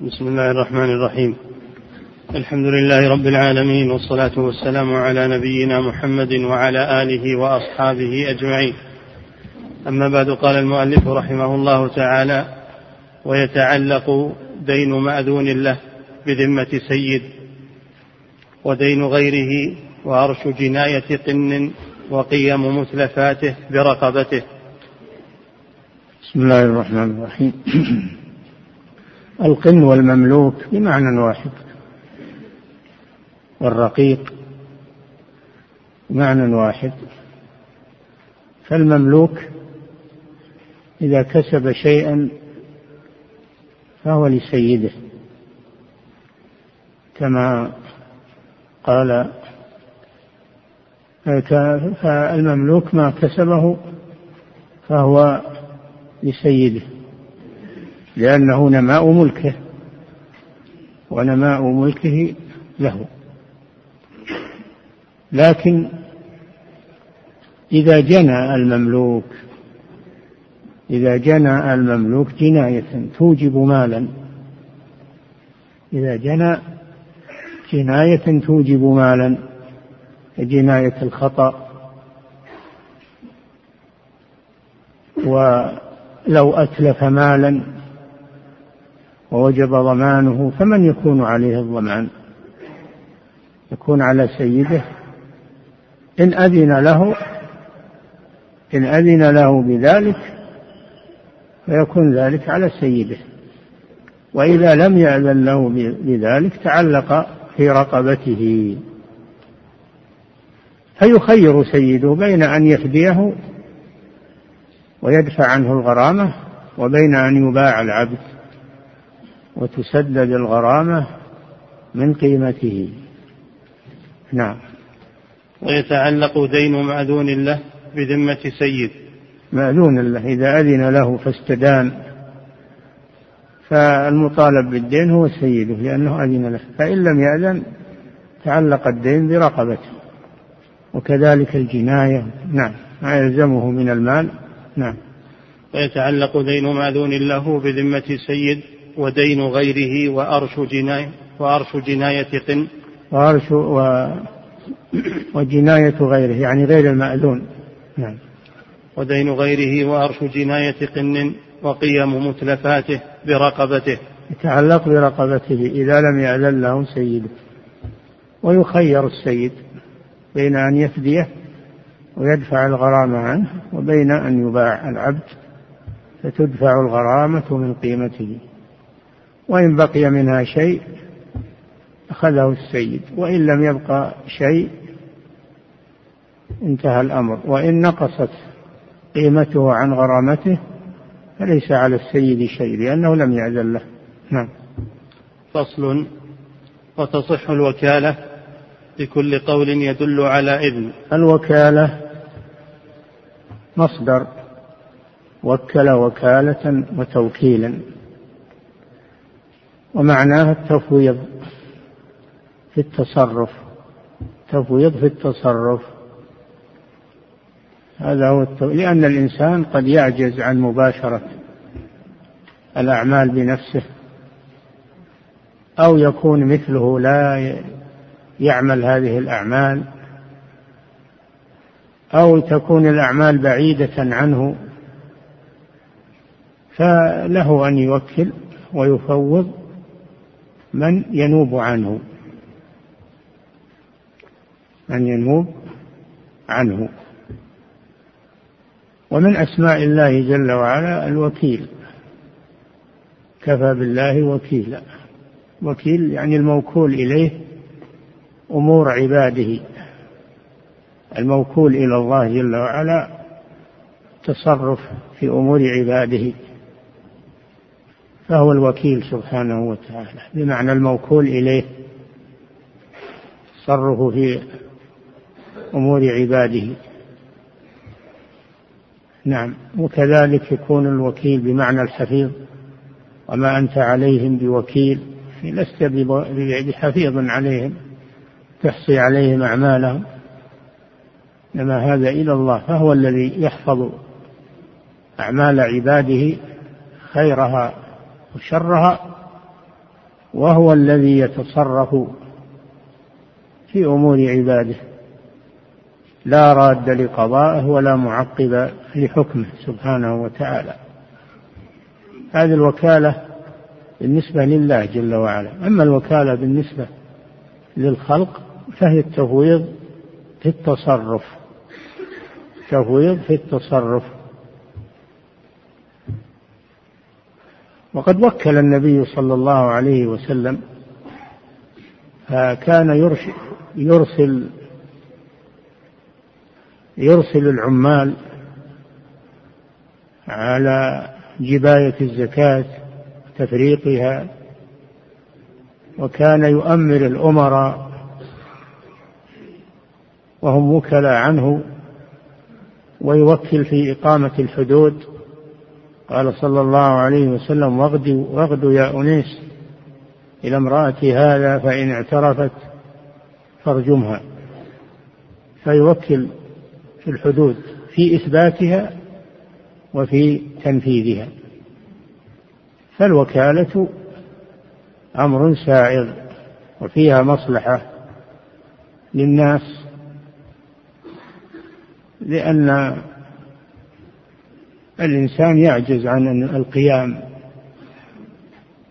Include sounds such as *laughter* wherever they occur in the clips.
بسم الله الرحمن الرحيم الحمد لله رب العالمين والصلاة والسلام على نبينا محمد وعلى آله وأصحابه أجمعين أما بعد قال المؤلف رحمه الله تعالى ويتعلق دين مأذون له بذمة سيد ودين غيره وعرش جناية قن وقيم متلفاته برقبته بسم الله الرحمن الرحيم القن والمملوك بمعنى واحد. والرقيق بمعنى واحد. فالمملوك إذا كسب شيئا فهو لسيده. كما قال فالمملوك ما كسبه فهو لسيده. لأنه نماء ملكه ونماء ملكه له. لكن إذا جنى المملوك إذا جنى المملوك جناية توجب مالا. إذا جنى جناية توجب مالا جناية الخطأ. ولو أتلف مالا ووجب ضمانه فمن يكون عليه الضمان؟ يكون على سيده. إن أذن له إن أذن له بذلك فيكون ذلك على سيده. وإذا لم يأذن له بذلك تعلق في رقبته. فيخير سيده بين أن يفديه ويدفع عنه الغرامة وبين أن يباع العبد. وتسدد الغرامة من قيمته. نعم. ويتعلق دين مأذون له بذمة سيد. مأذون له إذا أذن له فاستدان. فالمطالب بالدين هو سيده لأنه أذن له. فإن لم يأذن تعلق الدين برقبته. وكذلك الجناية. نعم. ما يلزمه من المال. نعم. ويتعلق دين مأذون له بذمة سيد. ودين غيره وأرش جناية وأرش جناية قن. وأرش و وجناية غيره يعني غير المأذون. نعم. ودين غيره وأرش جناية قن وقيم متلفاته برقبته. يتعلق برقبته إذا لم يأذن له سيده. ويخير السيد بين أن يفديه ويدفع الغرامة عنه وبين أن يباع العبد فتدفع الغرامة من قيمته. وإن بقي منها شيء أخذه السيد وإن لم يبقى شيء انتهى الأمر. وإن نقصت قيمته عن غرامته فليس على السيد شيء لأنه لم يأذن له. نعم. فصل. وتصح الوكالة بكل قول يدل على إذن. الوكالة مصدر. وكل وكالة وتوكيلا. ومعناها التفويض في التصرف. تفويض في التصرف. هذا هو التو... لأن الإنسان قد يعجز عن مباشرة الأعمال بنفسه أو يكون مثله لا يعمل هذه الأعمال أو تكون الأعمال بعيدة عنه فله أن يوكل ويفوض من ينوب عنه؟ من ينوب عنه. ومن أسماء الله جل وعلا الوكيل. كفى بالله وكيلا. وكيل يعني الموكول إليه أمور عباده. الموكول إلى الله جل وعلا تصرف في أمور عباده. فهو الوكيل سبحانه وتعالى. بمعنى الموكول إليه تصرفه في أمور عباده. نعم وكذلك يكون الوكيل بمعنى الحفيظ. وما أنت عليهم بوكيل لست بحفيظ عليهم تحصي عليهم أعمالهم. إنما هذا إلى الله فهو الذي يحفظ أعمال عباده خيرها. وشرها وهو الذي يتصرف في أمور عباده. لا راد لقضائه ولا معقب لحكمه سبحانه وتعالى. هذه الوكالة بالنسبة لله جل وعلا. أما الوكالة بالنسبة للخلق فهي التفويض في التصرف. تفويض في التصرف. وقد وكل النبي صلى الله عليه وسلم فكان يرسل يرسل العمال على جباية الزكاة تفريقها وكان يؤمر الأمراء وهم وكلاء عنه ويوكل في إقامة الحدود. قال صلى الله عليه وسلم واغدوا واغدوا يا أنيس إلى امرأة هذا فإن اعترفت فارجمها. فيوكل في الحدود في إثباتها وفي تنفيذها. فالوكالة أمر سائغ وفيها مصلحة للناس لأن الإنسان يعجز عن القيام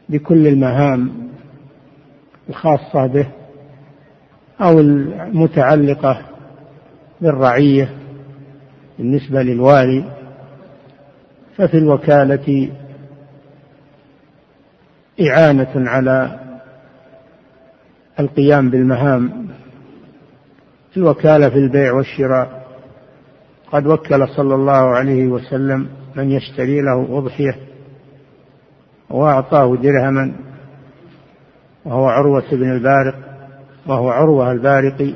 بكل المهام الخاصة به أو المتعلقة بالرعية بالنسبة للوالي ففي الوكالة إعانة على القيام بالمهام. الوكالة في البيع والشراء قد وكل صلى الله عليه وسلم من يشتري له أضحية وأعطاه درهما وهو عروة بن البارق وهو عروة البارقي.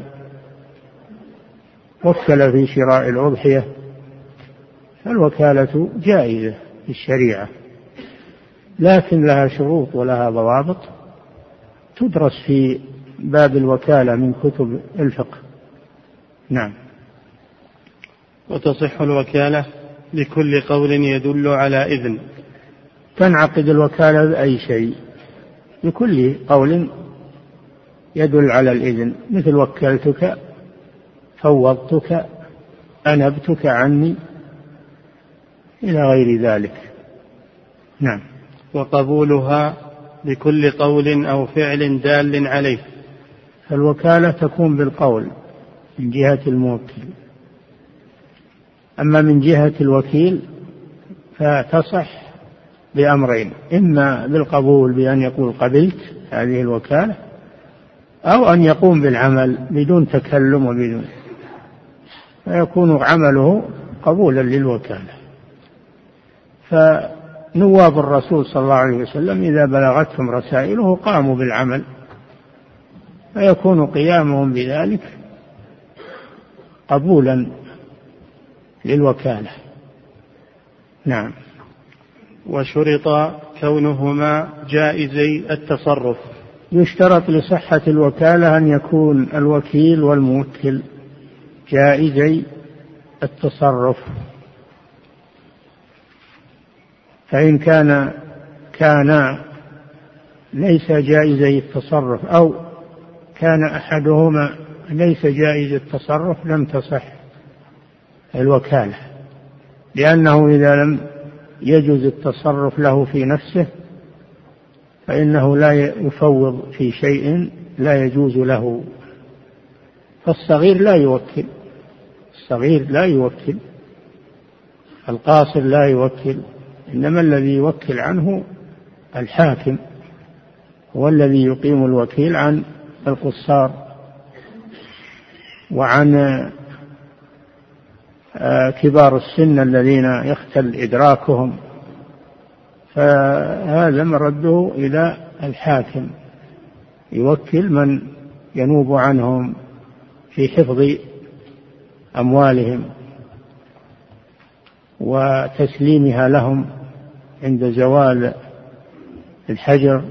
وكل في شراء الأضحية فالوكالة جائزة في الشريعة. لكن لها شروط ولها ضوابط تدرس في باب الوكالة من كتب الفقه. نعم. وتصح الوكالة لكل قول يدل على إذن. تنعقد الوكالة بأي شيء. لكل قول يدل على الإذن. مثل وكلتك فوضتك أنبتك عني إلى غير ذلك. نعم. وقبولها بكل قول أو فعل دال عليه. فالوكالة تكون بالقول من جهة الموكل. أما من جهة الوكيل فتصح بأمرين إما بالقبول بأن يقول قبلت هذه الوكالة أو أن يقوم بالعمل بدون تكلم وبدون فيكون عمله قبولا للوكالة. فنواب الرسول صلى الله عليه وسلم إذا بلغتهم رسائله قاموا بالعمل فيكون قيامهم بذلك قبولا للوكالة. نعم. وشرط كونهما جائزي التصرف. يشترط لصحة الوكالة أن يكون الوكيل والموكل جائزي التصرف. فإن كان كانا ليس جائزي التصرف أو كان أحدهما ليس جائز التصرف لم تصح. الوكالة لأنه إذا لم يجوز التصرف له في نفسه فإنه لا يفوض في شيء لا يجوز له. فالصغير لا يوكل الصغير لا يوكل القاصر لا يوكل إنما الذي يوكل عنه الحاكم هو الذي يقيم الوكيل عن القصار. وعن كبار السن الذين يختل إدراكهم. فهذا مرده إلى الحاكم يوكل من ينوب عنهم في حفظ أموالهم وتسليمها لهم عند زوال الحجر.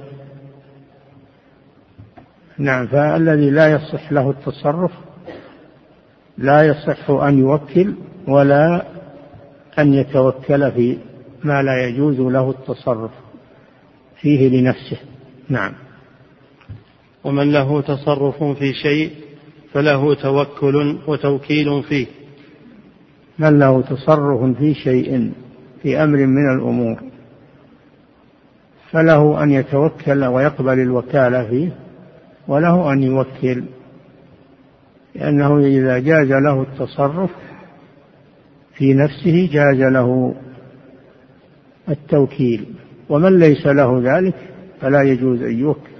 نعم فالذي لا يصح له التصرف لا يصح أن يوكل ولا أن يتوكل في ما لا يجوز له التصرف فيه لنفسه. نعم. ومن له تصرف في شيء فله توكل وتوكيل فيه. من له تصرف في شيء في أمر من الأمور فله أن يتوكل ويقبل الوكالة فيه وله أن يوكل لأنه إذا جاز له التصرف في نفسه جاز له التوكيل ومن ليس له ذلك فلا يجوز أن يوكل.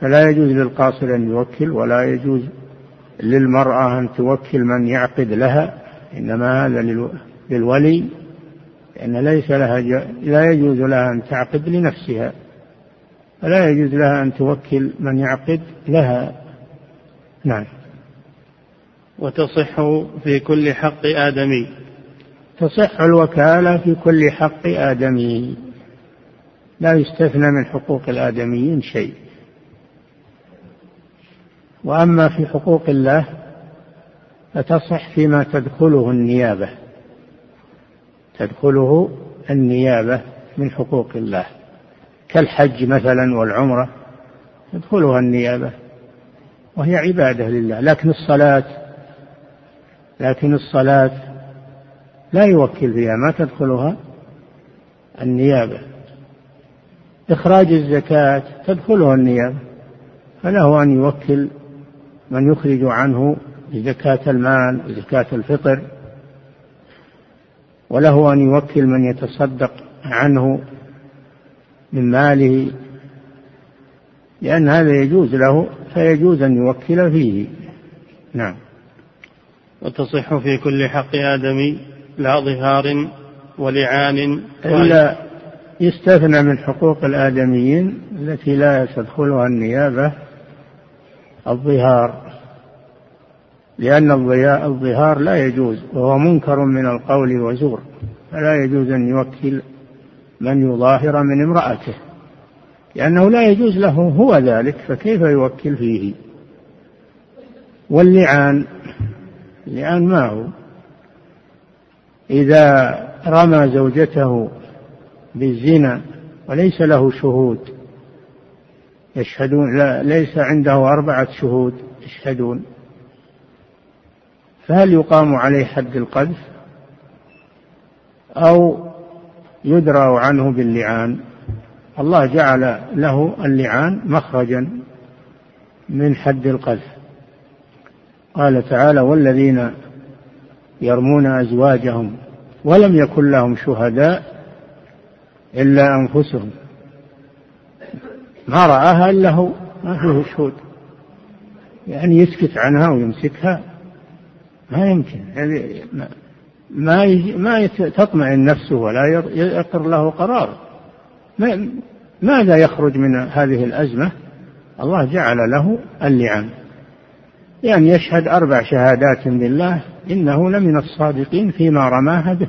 فلا يجوز للقاصر أن يوكل ولا يجوز للمرأة أن توكل من يعقد لها إنما هذا للولي لأن ليس لها لا يجوز لها أن تعقد لنفسها فلا يجوز لها أن توكل من يعقد لها. نعم. وتصح في كل حق آدمي. تصح الوكالة في كل حق آدمي. لا يستثنى من حقوق الآدميين شيء. وأما في حقوق الله فتصح فيما تدخله النيابة. تدخله النيابة من حقوق الله. كالحج مثلا والعمرة تدخلها النيابة. وهي عبادة لله. لكن الصلاة لكن الصلاة لا يوكل فيها ما تدخلها؟ النيابة. إخراج الزكاة تدخلها النيابة. فله أن يوكل من يخرج عنه زكاة المال وزكاة الفطر. وله أن يوكل من يتصدق عنه من ماله. لأن هذا يجوز له فيجوز أن يوكل فيه. نعم. وتصح في كل حق آدمي لا ظهار ولعان إلا يستثنى من حقوق الآدميين التي لا تدخلها النيابة الظهار. لأن الظهار لا يجوز وهو منكر من القول وزور فلا يجوز أن يوكل من يظاهر من امرأته لأنه لا يجوز له هو ذلك فكيف يوكل فيه؟ واللعان اللعان ما هو؟ إذا رمى زوجته بالزنا وليس له شهود يشهدون لا ليس عنده أربعة شهود يشهدون. فهل يقام عليه حد القذف؟ أو يدرى عنه باللعان؟ الله جعل له اللعان مخرجا من حد القذف. قال تعالى والذين يرمون أزواجهم ولم يكن لهم شهداء إلا أنفسهم ما رآها إلا هو ما فيه شهود. يعني يسكت عنها ويمسكها. ما يمكن. ما ما تطمئن نفسه ولا يقر له قرار. ماذا يخرج من هذه الأزمة؟ الله جعل له اللعان يعني يشهد أربع شهادات بالله إنه لمن الصادقين فيما رماها به.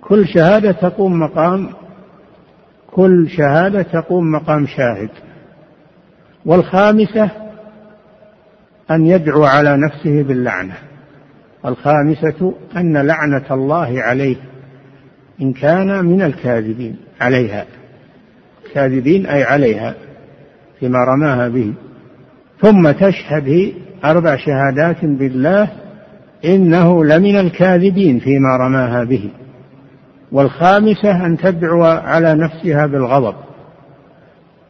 كل شهادة تقوم مقام كل شهادة تقوم مقام شاهد. والخامسة أن يدعو على نفسه باللعنة. الخامسة أن لعنة الله عليه إن كان من الكاذبين عليها. كاذبين أي عليها فيما رماها به. ثم تشهد أربع شهادات بالله إنه لمن الكاذبين فيما رماها به. والخامسة أن تدعو على نفسها بالغضب.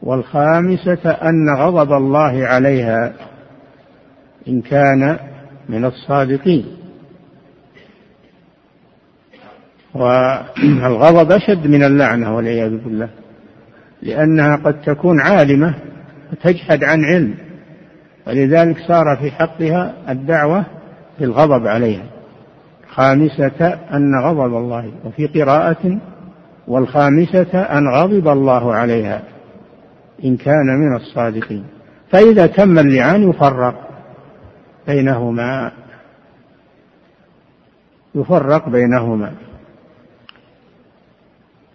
والخامسة أن غضب الله عليها إن كان من الصادقين. والغضب أشد من اللعنة والعياذ بالله لأنها قد تكون عالمة وتجحد عن علم. ولذلك صار في حقها الدعوة بالغضب عليها خامسة أن غضب الله وفي قراءة والخامسة أن غضب الله عليها إن كان من الصادقين. فإذا تم اللعان يفرق بينهما يفرق بينهما.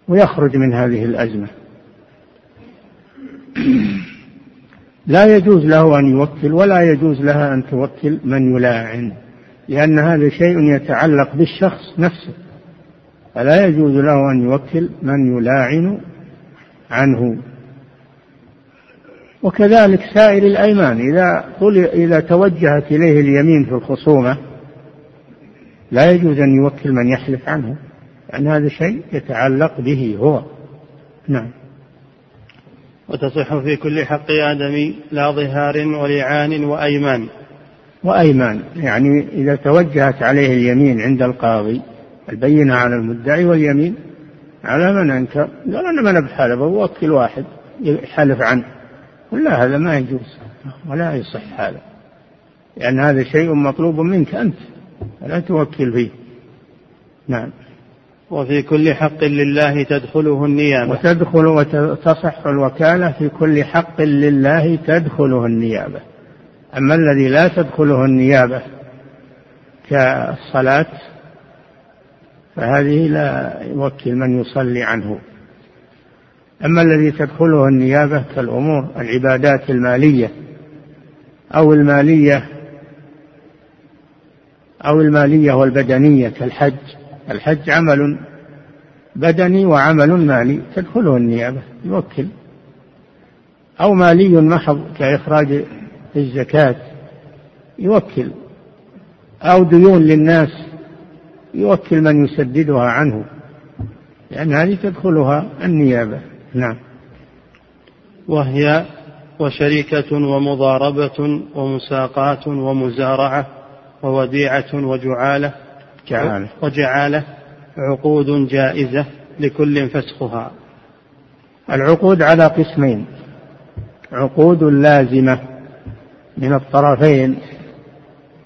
ويخرج من هذه الأزمة. لا يجوز له أن يوكل ولا يجوز لها أن توكل من يلاعن لأن هذا شيء يتعلق بالشخص نفسه. فلا يجوز له أن يوكل من يلاعن عنه. وكذلك سائر الأيمان إذا إذا توجهت إليه اليمين في الخصومة لا يجوز أن يوكل من يحلف عنه لأن هذا شيء يتعلق به هو. نعم. وتصح في كل حق آدم لا ظهار ولعان وأيمان. وأيمان يعني إذا توجهت عليه اليمين عند القاضي البينة على المدعي واليمين على من أنكر. قال أنا ما بحلف أوكل واحد يحلف عنه. ولا هذا ما يجوز ولا يصح هذا. لأن هذا شيء مطلوب منك أنت لا توكل فيه. نعم. وفي كل حق لله تدخله النيابة. وتدخل وتصح الوكالة في كل حق لله تدخله النيابة. أما الذي لا تدخله النيابة كالصلاة فهذه لا يوكل من يصلي عنه. أما الذي تدخله النيابة كالأمور العبادات المالية أو المالية أو المالية والبدنية كالحج الحج عمل بدني وعمل مالي تدخله النيابة يوكل. أو مالي محض كإخراج الزكاة يوكل. أو ديون للناس يوكل من يسددها عنه. لأن هذه تدخلها النيابة. نعم. وهي وشركة ومضاربة ومساقات ومزارعة ووديعة وجعالة. جعالة. وجعالة عقود جائزة لكل فسخها العقود على قسمين. عقود لازمة من الطرفين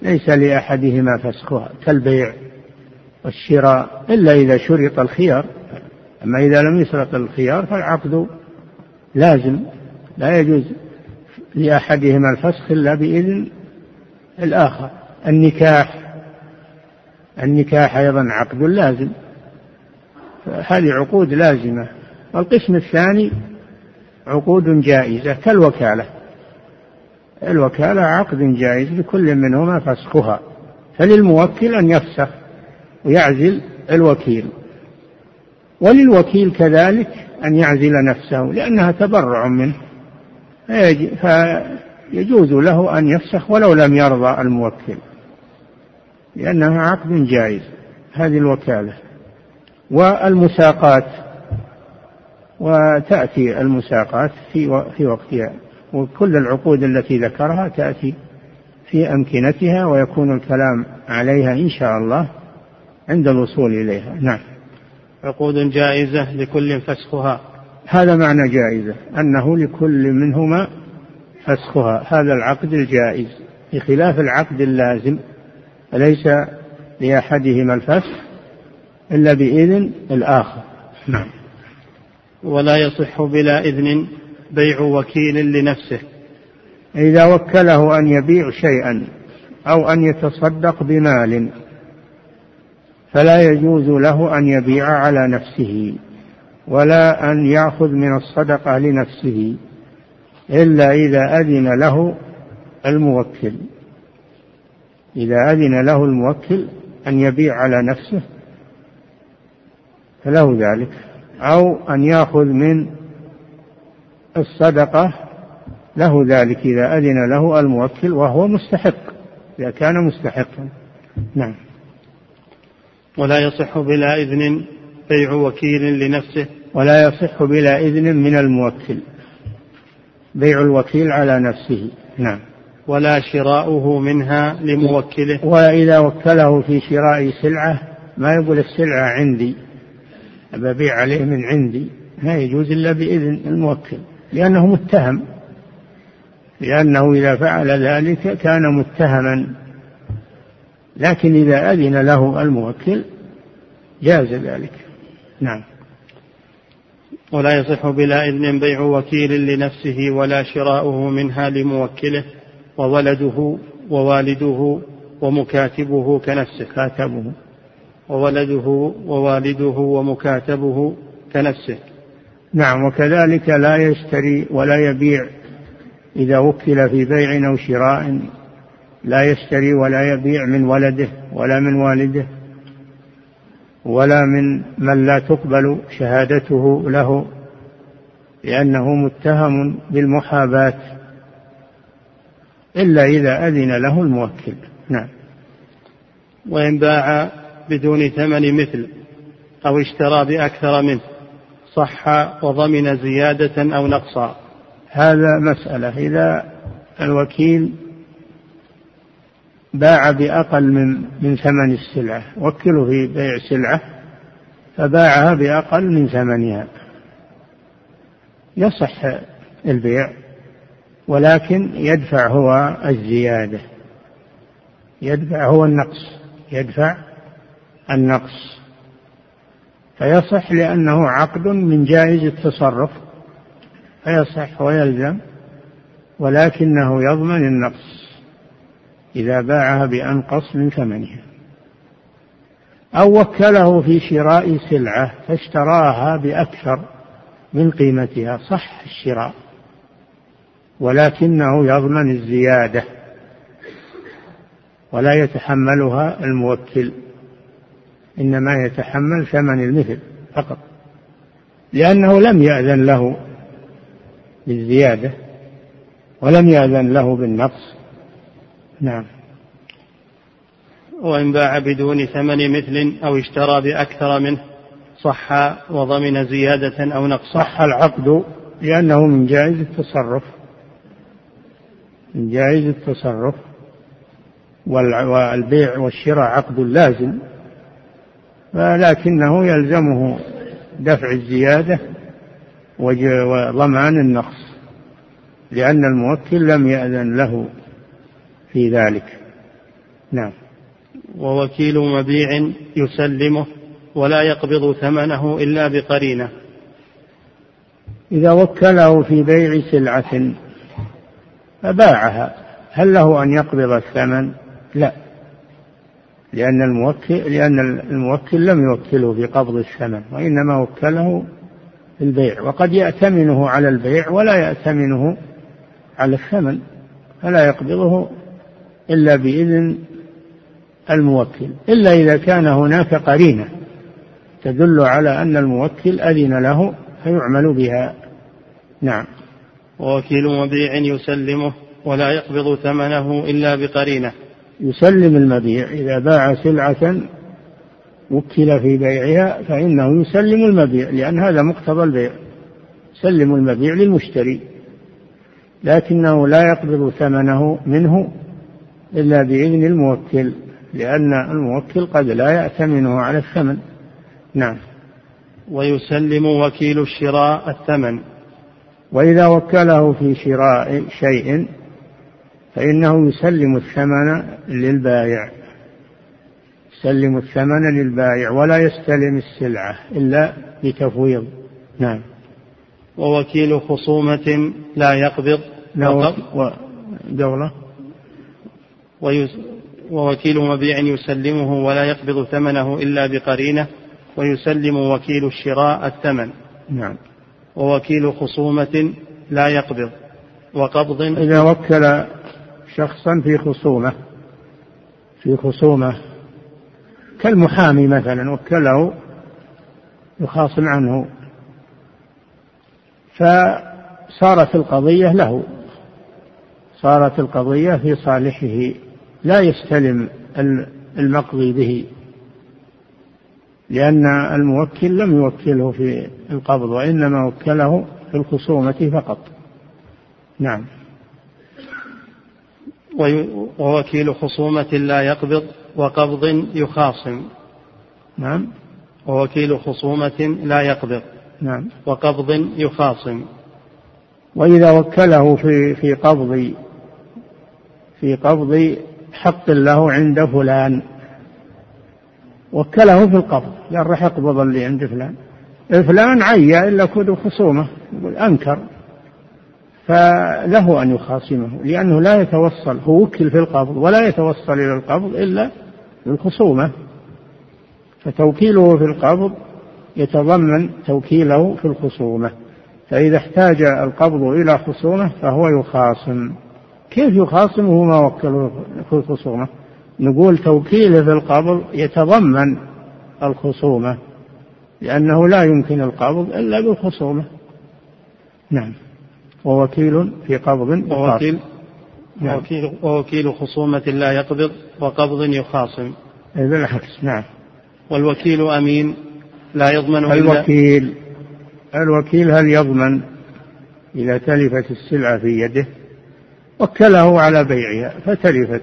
ليس لأحدهما فسخها كالبيع والشراء إلا إذا شرط الخيار. أما إذا لم يشرط الخيار فالعقد لازم لا يجوز لأحدهما الفسخ إلا بإذن الآخر. النكاح النكاح أيضا عقد لازم. هذه عقود لازمة. والقسم الثاني عقود جائزة كالوكالة. الوكالة عقد جائز لكل منهما فسخها. فللموكل أن يفسخ ويعزل الوكيل. وللوكيل كذلك أن يعزل نفسه لأنها تبرع منه. فيجوز له أن يفسخ ولو لم يرضى الموكل. لأنها عقد جائز. هذه الوكالة. والمساقات. وتأتي المساقات في في وقتها. وكل العقود التي ذكرها تأتي في أمكنتها ويكون الكلام عليها إن شاء الله عند الوصول إليها. نعم. عقود جائزة لكل فسخها. هذا معنى جائزة. أنه لكل منهما فسخها. هذا العقد الجائز. بخلاف العقد اللازم فليس لأحدهما الفسخ إلا بإذن الآخر. نعم. ولا يصح بلا إذن بيع وكيل لنفسه. إذا وكله أن يبيع شيئا أو أن يتصدق بمال فلا يجوز له أن يبيع على نفسه ولا أن يأخذ من الصدقة لنفسه إلا إذا أذن له الموكل. إذا أذن له الموكل أن يبيع على نفسه فله ذلك أو أن يأخذ من الصدقة له ذلك إذا أذن له الموكل وهو مستحق إذا كان مستحقا. نعم. ولا يصح بلا إذن بيع وكيل لنفسه. ولا يصح بلا إذن من الموكل بيع الوكيل على نفسه. نعم. ولا شراؤه منها لموكله. وإذا وكله في شراء سلعة ما يقول السلعة عندي ببيع عليه من عندي ما يجوز إلا بإذن الموكل لأنه متهم. لأنه إذا فعل ذلك كان متهما. لكن إذا أذن له الموكل جاز ذلك. نعم. ولا يصح بلا إذن بيع وكيل لنفسه ولا شراؤه منها لموكله. وولده ووالده ومكاتبه كنفسه كاتبه. وولده ووالده ومكاتبه كنفسه. نعم وكذلك لا يشتري ولا يبيع إذا وكل في بيع أو شراء. لا يشتري ولا يبيع من ولده ولا من والده ولا من من لا تقبل شهادته له لأنه متهم بالمحاباة. إلا إذا أذن له الموكل. نعم. وإن باع بدون ثمن مثل أو اشترى بأكثر منه صح وضمن زيادة أو نقصا. هذا مسألة. إذا الوكيل باع بأقل من من ثمن السلعة وكله في بيع سلعة فباعها بأقل من ثمنها. يصح البيع. ولكن يدفع هو الزيادة. يدفع هو النقص. يدفع النقص. فيصح لأنه عقد من جائز التصرف. فيصح ويلزم ولكنه يضمن النقص. إذا باعها بأنقص من ثمنها. أو وكله في شراء سلعة فاشتراها بأكثر من قيمتها. صح الشراء. ولكنه يضمن الزيادة ولا يتحملها الموكل إنما يتحمل ثمن المثل فقط لأنه لم يأذن له بالزيادة ولم يأذن له بالنقص. نعم. وإن باع بدون ثمن مثل أو اشترى بأكثر منه صح وضمن زيادة أو نقص. صح العقد لأنه من جائز التصرف. جائز التصرف والبيع والشراء عقد لازم ولكنه يلزمه دفع الزيادة وضمان النقص لأن الموكل لم يأذن له في ذلك. نعم. ووكيل مبيع يسلمه ولا يقبض ثمنه إلا بقرينة. إذا وكله في بيع سلعة فباعها. هل له أن يقبض الثمن؟ لا. لأن الموكل لأن الموكل لم يوكله في قبض الثمن وإنما وكله في البيع. وقد يأتمنه على البيع ولا يأتمنه على الثمن فلا يقبضه إلا بإذن الموكل. إلا إذا كان هناك قرينة تدل على أن الموكل أذن له فيعمل بها. نعم. ووكيل مبيع يسلمه ولا يقبض ثمنه إلا بقرينة. يسلم المبيع إذا باع سلعة وكل في بيعها فإنه يسلم المبيع لأن هذا مقتضى البيع. يسلم المبيع للمشتري لكنه لا يقبض ثمنه منه إلا بإذن الموكل لأن الموكل قد لا يأتمنه على الثمن. نعم. ويسلم وكيل الشراء الثمن. وإذا وكله في شراء شيء فإنه يسلم الثمن للبائع يسلم الثمن للبائع ولا يستلم السلعة إلا بتفويض. نعم. ووكيل خصومة لا يقبض دولة. ووكيل مبيع يسلمه ولا يقبض ثمنه إلا بقرينة ويسلم وكيل الشراء الثمن. نعم. ووكيل خصومة لا يقبض وقبض إذا وكل شخصا في خصومة في خصومة كالمحامي مثلا وكله يخاصم عنه. فصارت القضية له صارت القضية في صالحه لا يستلم المقضي به. لأن الموكل لم يوكله في القبض وإنما وكله في الخصومة فقط. نعم. ووكيل خصومة لا يقبض وقبض يخاصم. نعم. ووكيل خصومة لا يقبض نعم. وقبض يخاصم. وإذا وكله في في قبض في قبض حق له عند فلان. وكله في القبض قال راح يقبض اللي عند فلان. فلان عيا إلا كود خصومة يقول أنكر. فله أن يخاصمه لأنه لا يتوصل هو وكل في القبض ولا يتوصل إلى القبض إلا بالخصومة. فتوكيله في القبض يتضمن توكيله في الخصومة. فإذا احتاج القبض إلى خصومة فهو يخاصم. كيف يخاصم؟ وهو ما وكله في الخصومة. نقول توكيله في القبض يتضمن الخصومة لأنه لا يمكن القبض إلا بالخصومة. نعم. ووكيل في قبض ووكيل نعم. ووكيل, ووكيل خصومة لا يقبض وقبض يخاصم. بالعكس نعم. والوكيل أمين لا يضمن الوكيل الوكيل هل يضمن إذا تلفت السلعة في يده؟ وكله على بيعها فتلفت.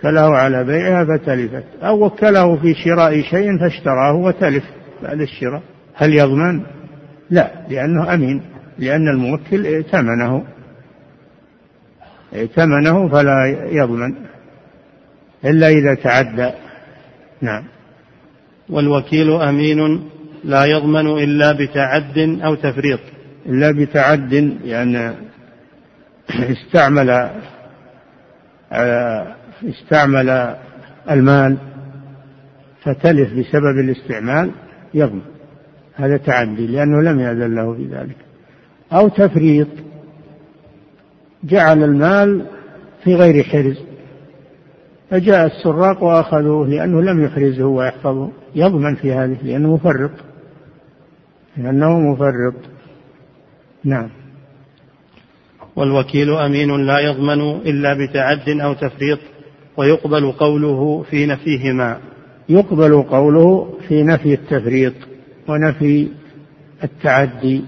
وكله على بيعها فتلفت. أو وكله في شراء شيء فاشتراه وتلف بعد الشراء. هل يضمن؟ لا لأنه أمين لأن الموكل ائتمنه. ائتمنه فلا يضمن. إلا إذا تعدى. نعم. والوكيل أمين لا يضمن إلا بتعد أو تفريط. إلا بتعد يعني استعمل استعمل المال فتلف بسبب الاستعمال يضمن. هذا تعدي لأنه لم يأذن له في ذلك. أو تفريط جعل المال في غير حرز. فجاء السراق وأخذوه لأنه لم يحرزه ويحفظه. يضمن في هذه لأنه مفرط. لأنه مفرط. نعم. والوكيل أمين لا يضمن إلا بتعد أو تفريط. ويقبل قوله في نفيهما. يقبل قوله في نفي التفريط ونفي التعدي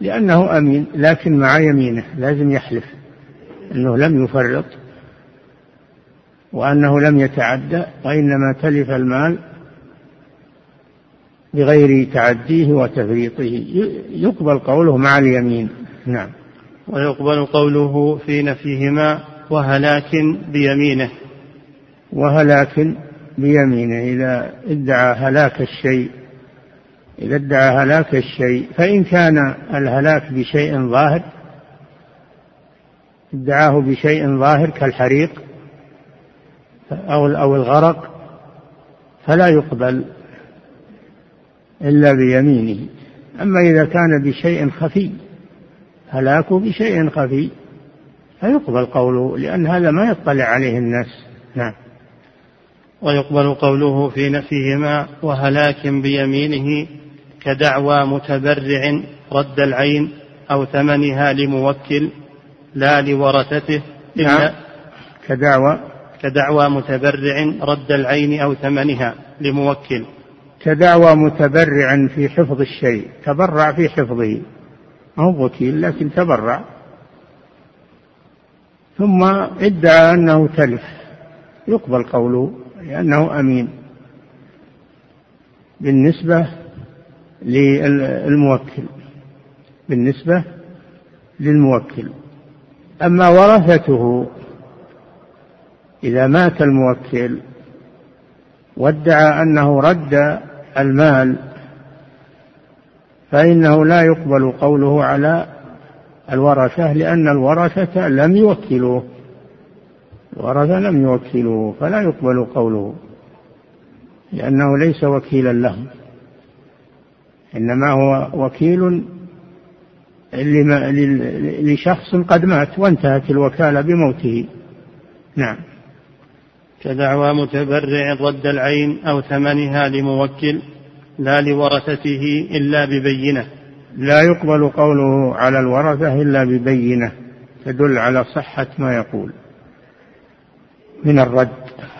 لأنه أمين لكن مع يمينه لازم يحلف أنه لم يفرط وأنه لم يتعدى وإنما تلف المال بغير تعديه وتفريطه. يقبل قوله مع اليمين. نعم. ويقبل قوله في نفيهما وهلاك بيمينه. وهلاك بيمينه إذا ادعى هلاك الشيء إذا ادعى هلاك الشيء فإن كان الهلاك بشيء ظاهر ادعاه بشيء ظاهر كالحريق أو أو الغرق فلا يقبل إلا بيمينه. أما إذا كان بشيء خفي هلاكه بشيء خفي. فيقبل قوله لأن هذا ما يطلع عليه الناس. نعم. ويقبل قوله في نفيهما وهلاك بيمينه كدعوى متبرع رد العين أو ثمنها لموكل لا لورثته نعم. كدعوى. كدعوى متبرع رد العين أو ثمنها لموكل. كدعوى متبرع في حفظ الشيء تبرع في حفظه. ما هو وكيل لكن تبرع. ثم ادعى أنه تلف. يقبل قوله لأنه أمين. بالنسبة للموكل. بالنسبة للموكل. أما ورثته إذا مات الموكل وادعى أنه رد المال فإنه لا يقبل قوله على الورثة لأن الورثة لم يوكلوه. الورثة لم يوكلوه فلا يقبل قوله لأنه ليس وكيلا لهم. إنما هو وكيل لشخص قد مات وانتهت الوكالة بموته. نعم. كدعوى متبرع رد العين أو ثمنها لموكل لا لورثته إلا ببينة. لا يقبل قوله على الورثة إلا ببينة تدل على صحة ما يقول. من الرد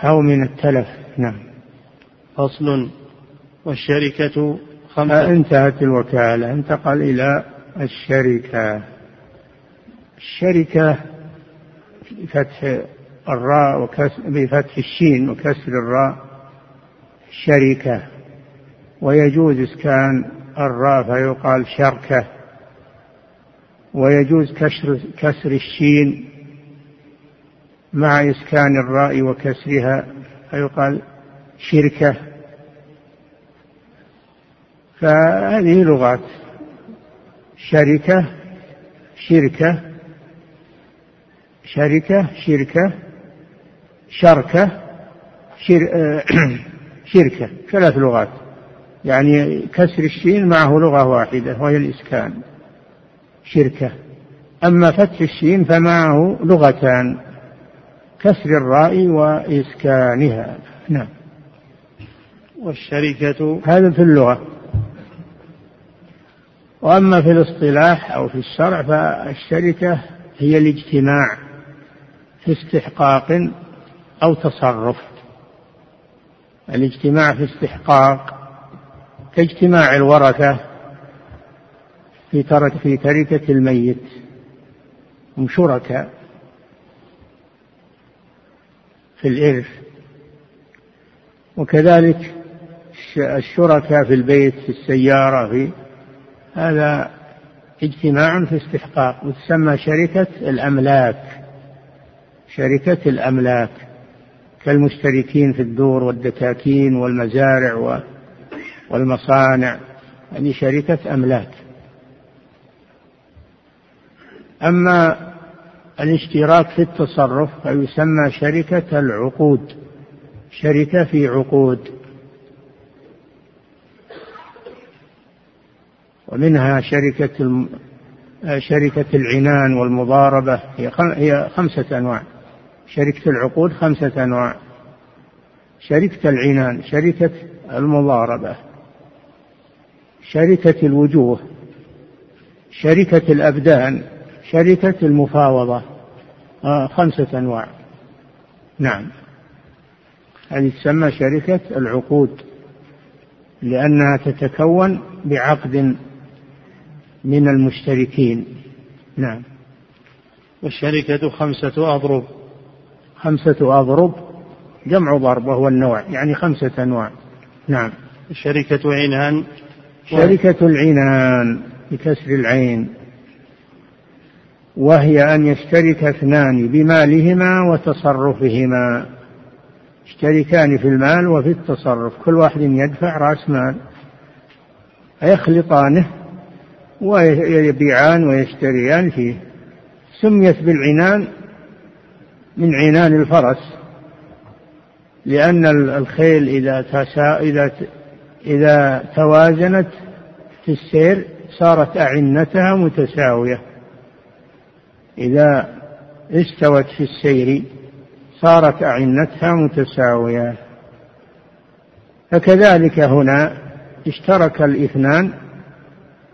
أو من التلف نعم. فصل. والشركة خمسة. انتهت الوكالة. انتقل إلى الشركة. الشركة فتح الراء وكسر بفتح الشين وكسر الراء. شركة. ويجوز إسكان الراء فيقال شركة. ويجوز كسر كسر الشين مع إسكان الراء وكسرها فيقال شركة. فهذه لغات. شركة شركة شركة شركة شركة شر *clears throat* شركة. ثلاث لغات. يعني كسر الشين معه لغة واحدة وهي الإسكان شركة. أما فتح الشين فمعه لغتان كسر الراء وإسكانها. نعم. والشركة هذا في اللغة. وأما في الاصطلاح أو في الشرع فالشركة هي الاجتماع في استحقاق أو تصرف. الاجتماع في استحقاق كاجتماع الورثة في ترك في تركة الميت. هم شركاء في الإرث. وكذلك الشركاء في البيت في السيارة في هذا اجتماع في استحقاق وتسمى شركة الأملاك. شركة الأملاك كالمشتركين في الدور والدكاكين والمزارع والمصانع هذه شركة أملاك. أما الاشتراك في التصرف فيسمى شركة العقود شركة في عقود. ومنها شركة شركة العنان والمضاربة هي هي خمسة أنواع. شركة العقود خمسة أنواع. شركة العنان شركة المضاربة. شركة الوجوه شركة الأبدان شركة المفاوضة آه خمسة أنواع. نعم. هذه تسمى شركة العقود لأنها تتكون بعقد من المشتركين. نعم. والشركة خمسة أضرب. خمسة أضرب جمع ضرب وهو النوع يعني خمسة أنواع. نعم. شركة عنان. شركة العنان بكسر العين. وهي أن يشترك اثنان بمالهما وتصرفهما. يشتركان في المال وفي التصرف كل واحد يدفع رأس مال. فيخلطانه ويبيعان ويشتريان فيه. سميت بالعنان من عنان الفرس لأن الخيل إذا تسا إذا إذا توازنت في السير صارت أعنتها متساوية. إذا استوت في السير صارت أعنتها متساوية. فكذلك هنا اشترك الاثنان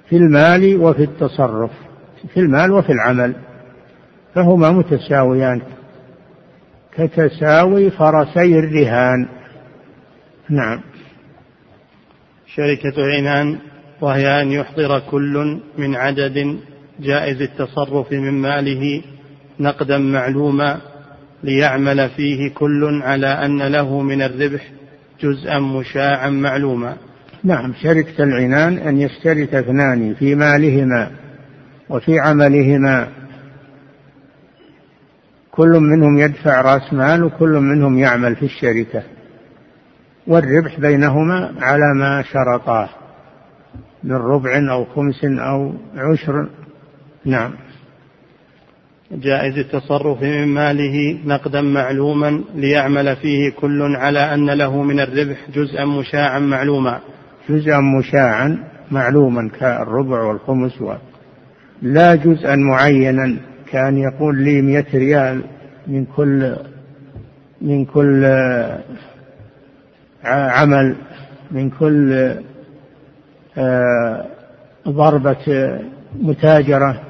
في المال وفي التصرف في المال وفي العمل فهما متساويان. كتساوي فرسي الرهان. نعم. شركة عنان وهي أن يحضر كل من عدد جائز التصرف من ماله نقدا معلوما ليعمل فيه كل على أن له من الربح جزءا مشاعا معلوما. نعم شركة العنان أن يشترك اثنان في مالهما وفي عملهما. كل منهم يدفع رأس مال وكل منهم يعمل في الشركة. والربح بينهما على ما شرطاه من ربع أو خمس أو عشر. نعم. جائز التصرف من ماله نقدا معلوما ليعمل فيه كل على أن له من الربح جزءا مشاعا معلوما. جزءا مشاعا معلوما كالربع والخمس و... لا جزءا معينا. كان يقول لي مئة ريال من كل من كل عمل من كل آه، ضربة متاجرة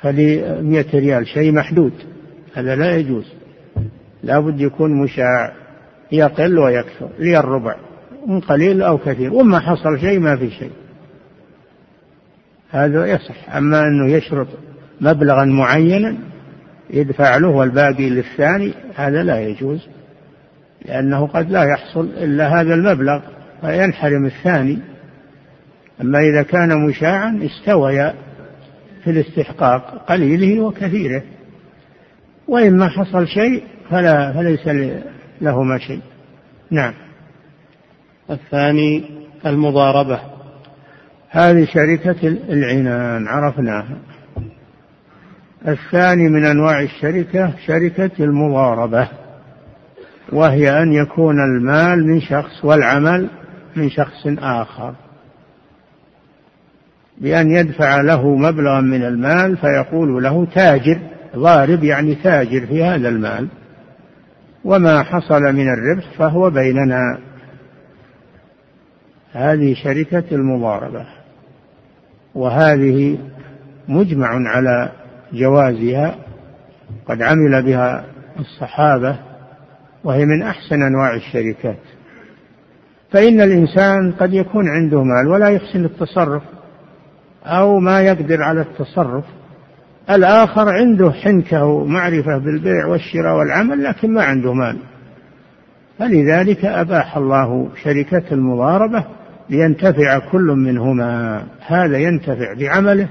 فلي مئة ريال شيء محدود. هذا لا يجوز. لا بد يكون مشاع يقل ويكثر لي الربع من قليل أو كثير. وما حصل شيء ما في شيء. هذا يصح. أما أنه يشرط مبلغا معينا يدفع له والباقي للثاني هذا لا يجوز. لأنه قد لا يحصل إلا هذا المبلغ فينحرم الثاني. أما إذا كان مشاعا استويا في الاستحقاق قليله وكثيره. وإما حصل شيء فلا فليس لهما شيء. نعم. الثاني المضاربة. هذه شركة العنان عرفناها. الثاني من أنواع الشركة شركة المضاربة. وهي أن يكون المال من شخص والعمل من شخص آخر. بأن يدفع له مبلغا من المال فيقول له تاجر ضارب يعني تاجر في هذا المال. وما حصل من الربح فهو بيننا. هذه شركة المضاربة. وهذه مجمع على جوازها قد عمل بها الصحابة وهي من أحسن أنواع الشركات. فإن الإنسان قد يكون عنده مال ولا يحسن التصرف أو ما يقدر على التصرف. الآخر عنده حنكة ومعرفة بالبيع والشراء والعمل لكن ما عنده مال. فلذلك أباح الله شركة المضاربة لينتفع كل منهما. هذا ينتفع بعمله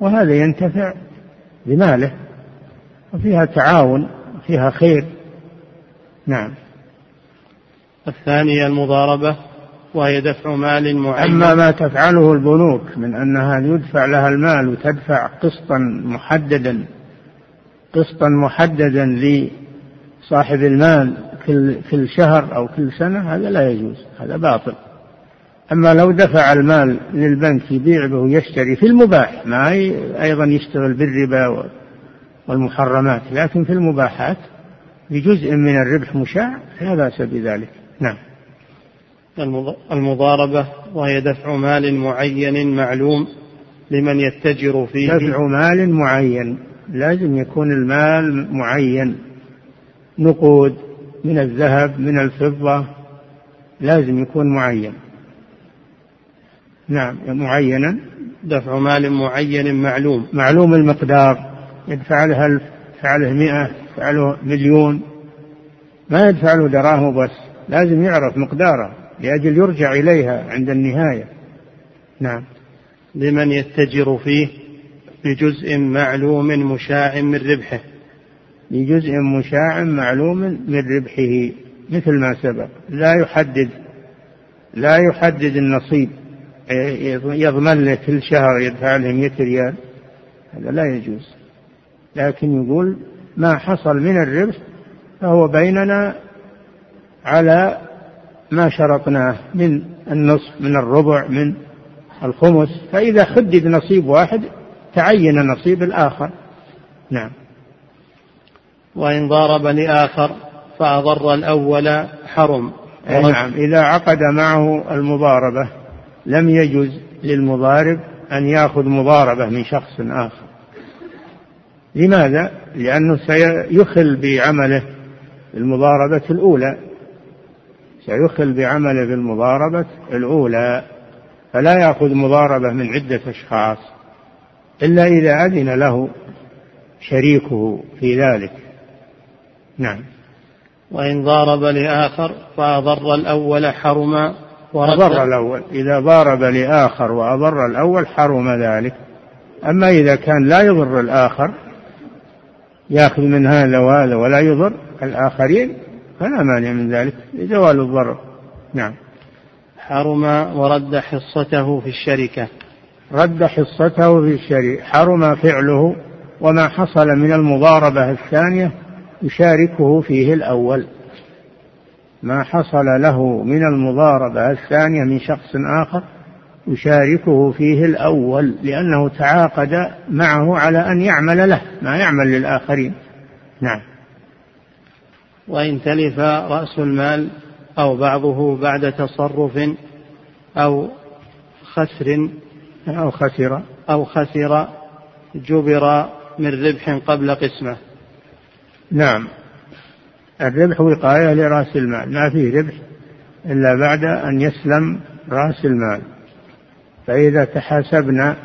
وهذا ينتفع بماله. وفيها تعاون وفيها خير. نعم. الثانية المضاربة وهي دفع مال معين. أما ما تفعله البنوك من أنها يدفع لها المال وتدفع قسطا محددا قسطا محددا لصاحب المال كل كل شهر أو كل سنة هذا لا يجوز هذا باطل. أما لو دفع المال للبنك يبيع به ويشتري في المباح ما أيضا يشتغل بالربا والمحرمات لكن في المباحات بجزء من الربح مشاع لا بأس بذلك. نعم. المضاربة وهي دفع مال معين معلوم لمن يتجر فيه. دفع مال معين. لازم يكون المال معين. نقود من الذهب من الفضة لازم يكون معين. نعم معينا. دفع مال معين معلوم. معلوم المقدار. يدفع له ألف يدفع له مئة يدفع له مليون ما يدفع له دراهم بس لازم يعرف مقداره لأجل يرجع إليها عند النهاية. نعم. لمن يتجر فيه بجزء معلوم مشاع من ربحه. بجزء مشاع معلوم من ربحه مثل ما سبق. لا يحدد لا يحدد النصيب. يضمن له كل شهر يدفع له 100 ريال. هذا لا يجوز. لكن يقول ما حصل من الربح فهو بيننا على ما شرطناه من النصف من الربع من الخمس. فإذا حدد نصيب واحد تعين نصيب الآخر. نعم. وإن ضارب لآخر فأضر الأول حرم. نعم. إذا عقد معه المضاربة لم يجوز للمضارب أن يأخذ مضاربة من شخص آخر. لماذا؟ لأنه سيخل بعمله المضاربة الأولى. سيخل بعمله بالمضاربة الأولى. فلا يأخذ مضاربة من عدة أشخاص إلا إذا أذن له شريكه في ذلك. نعم. وإن ضارب لآخر فأضر الأول حرم أضر الأول. إذا ضارب لآخر وأضر الأول حرم ذلك. أما إذا كان لا يضر الآخر يأخذ من هذا وهذا ولا يضر الآخرين فلا مانع من ذلك لزوال الضرر نعم. حرم ورد حصته في الشركة. رد حصته في الشركة حرم فعله وما حصل من المضاربة الثانية يشاركه فيه الأول. ما حصل له من المضاربة الثانية من شخص آخر يشاركه فيه الأول لأنه تعاقد معه على أن يعمل له ما يعمل للآخرين. نعم. وإن تلف رأس المال أو بعضه بعد تصرف أو خسر أو خسر. أو خسر جبر من ربح قبل قسمة. نعم. الربح وقاية لرأس المال ما فيه ربح إلا بعد أن يسلم رأس المال. فإذا تحاسبنا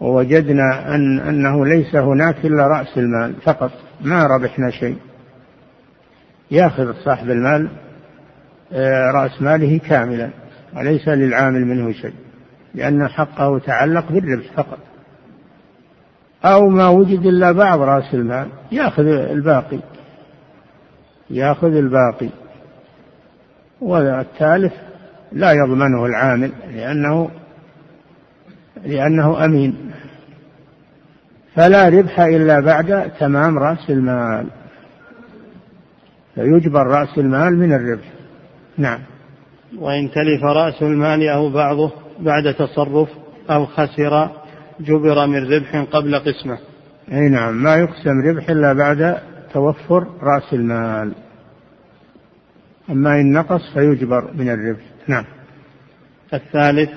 ووجدنا أن أنه ليس هناك إلا رأس المال فقط ما ربحنا شيء. يأخذ صاحب المال آه، رأس ماله كاملا وليس للعامل منه شيء لأن حقه تعلق بالربح فقط. أو ما وجد إلا بعض رأس المال يأخذ الباقي يأخذ الباقي. والثالث لا يضمنه العامل لأنه لأنه أمين. فلا ربح إلا بعد تمام رأس المال. فيجبر رأس المال من الربح. نعم. وإن تلف رأس المال أو بعضه بعد تصرف أو خسر جبر من ربح قبل قسمة. أي نعم. ما يقسم ربح إلا بعد توفر رأس المال. أما إن نقص فيجبر من الربح. نعم. الثالث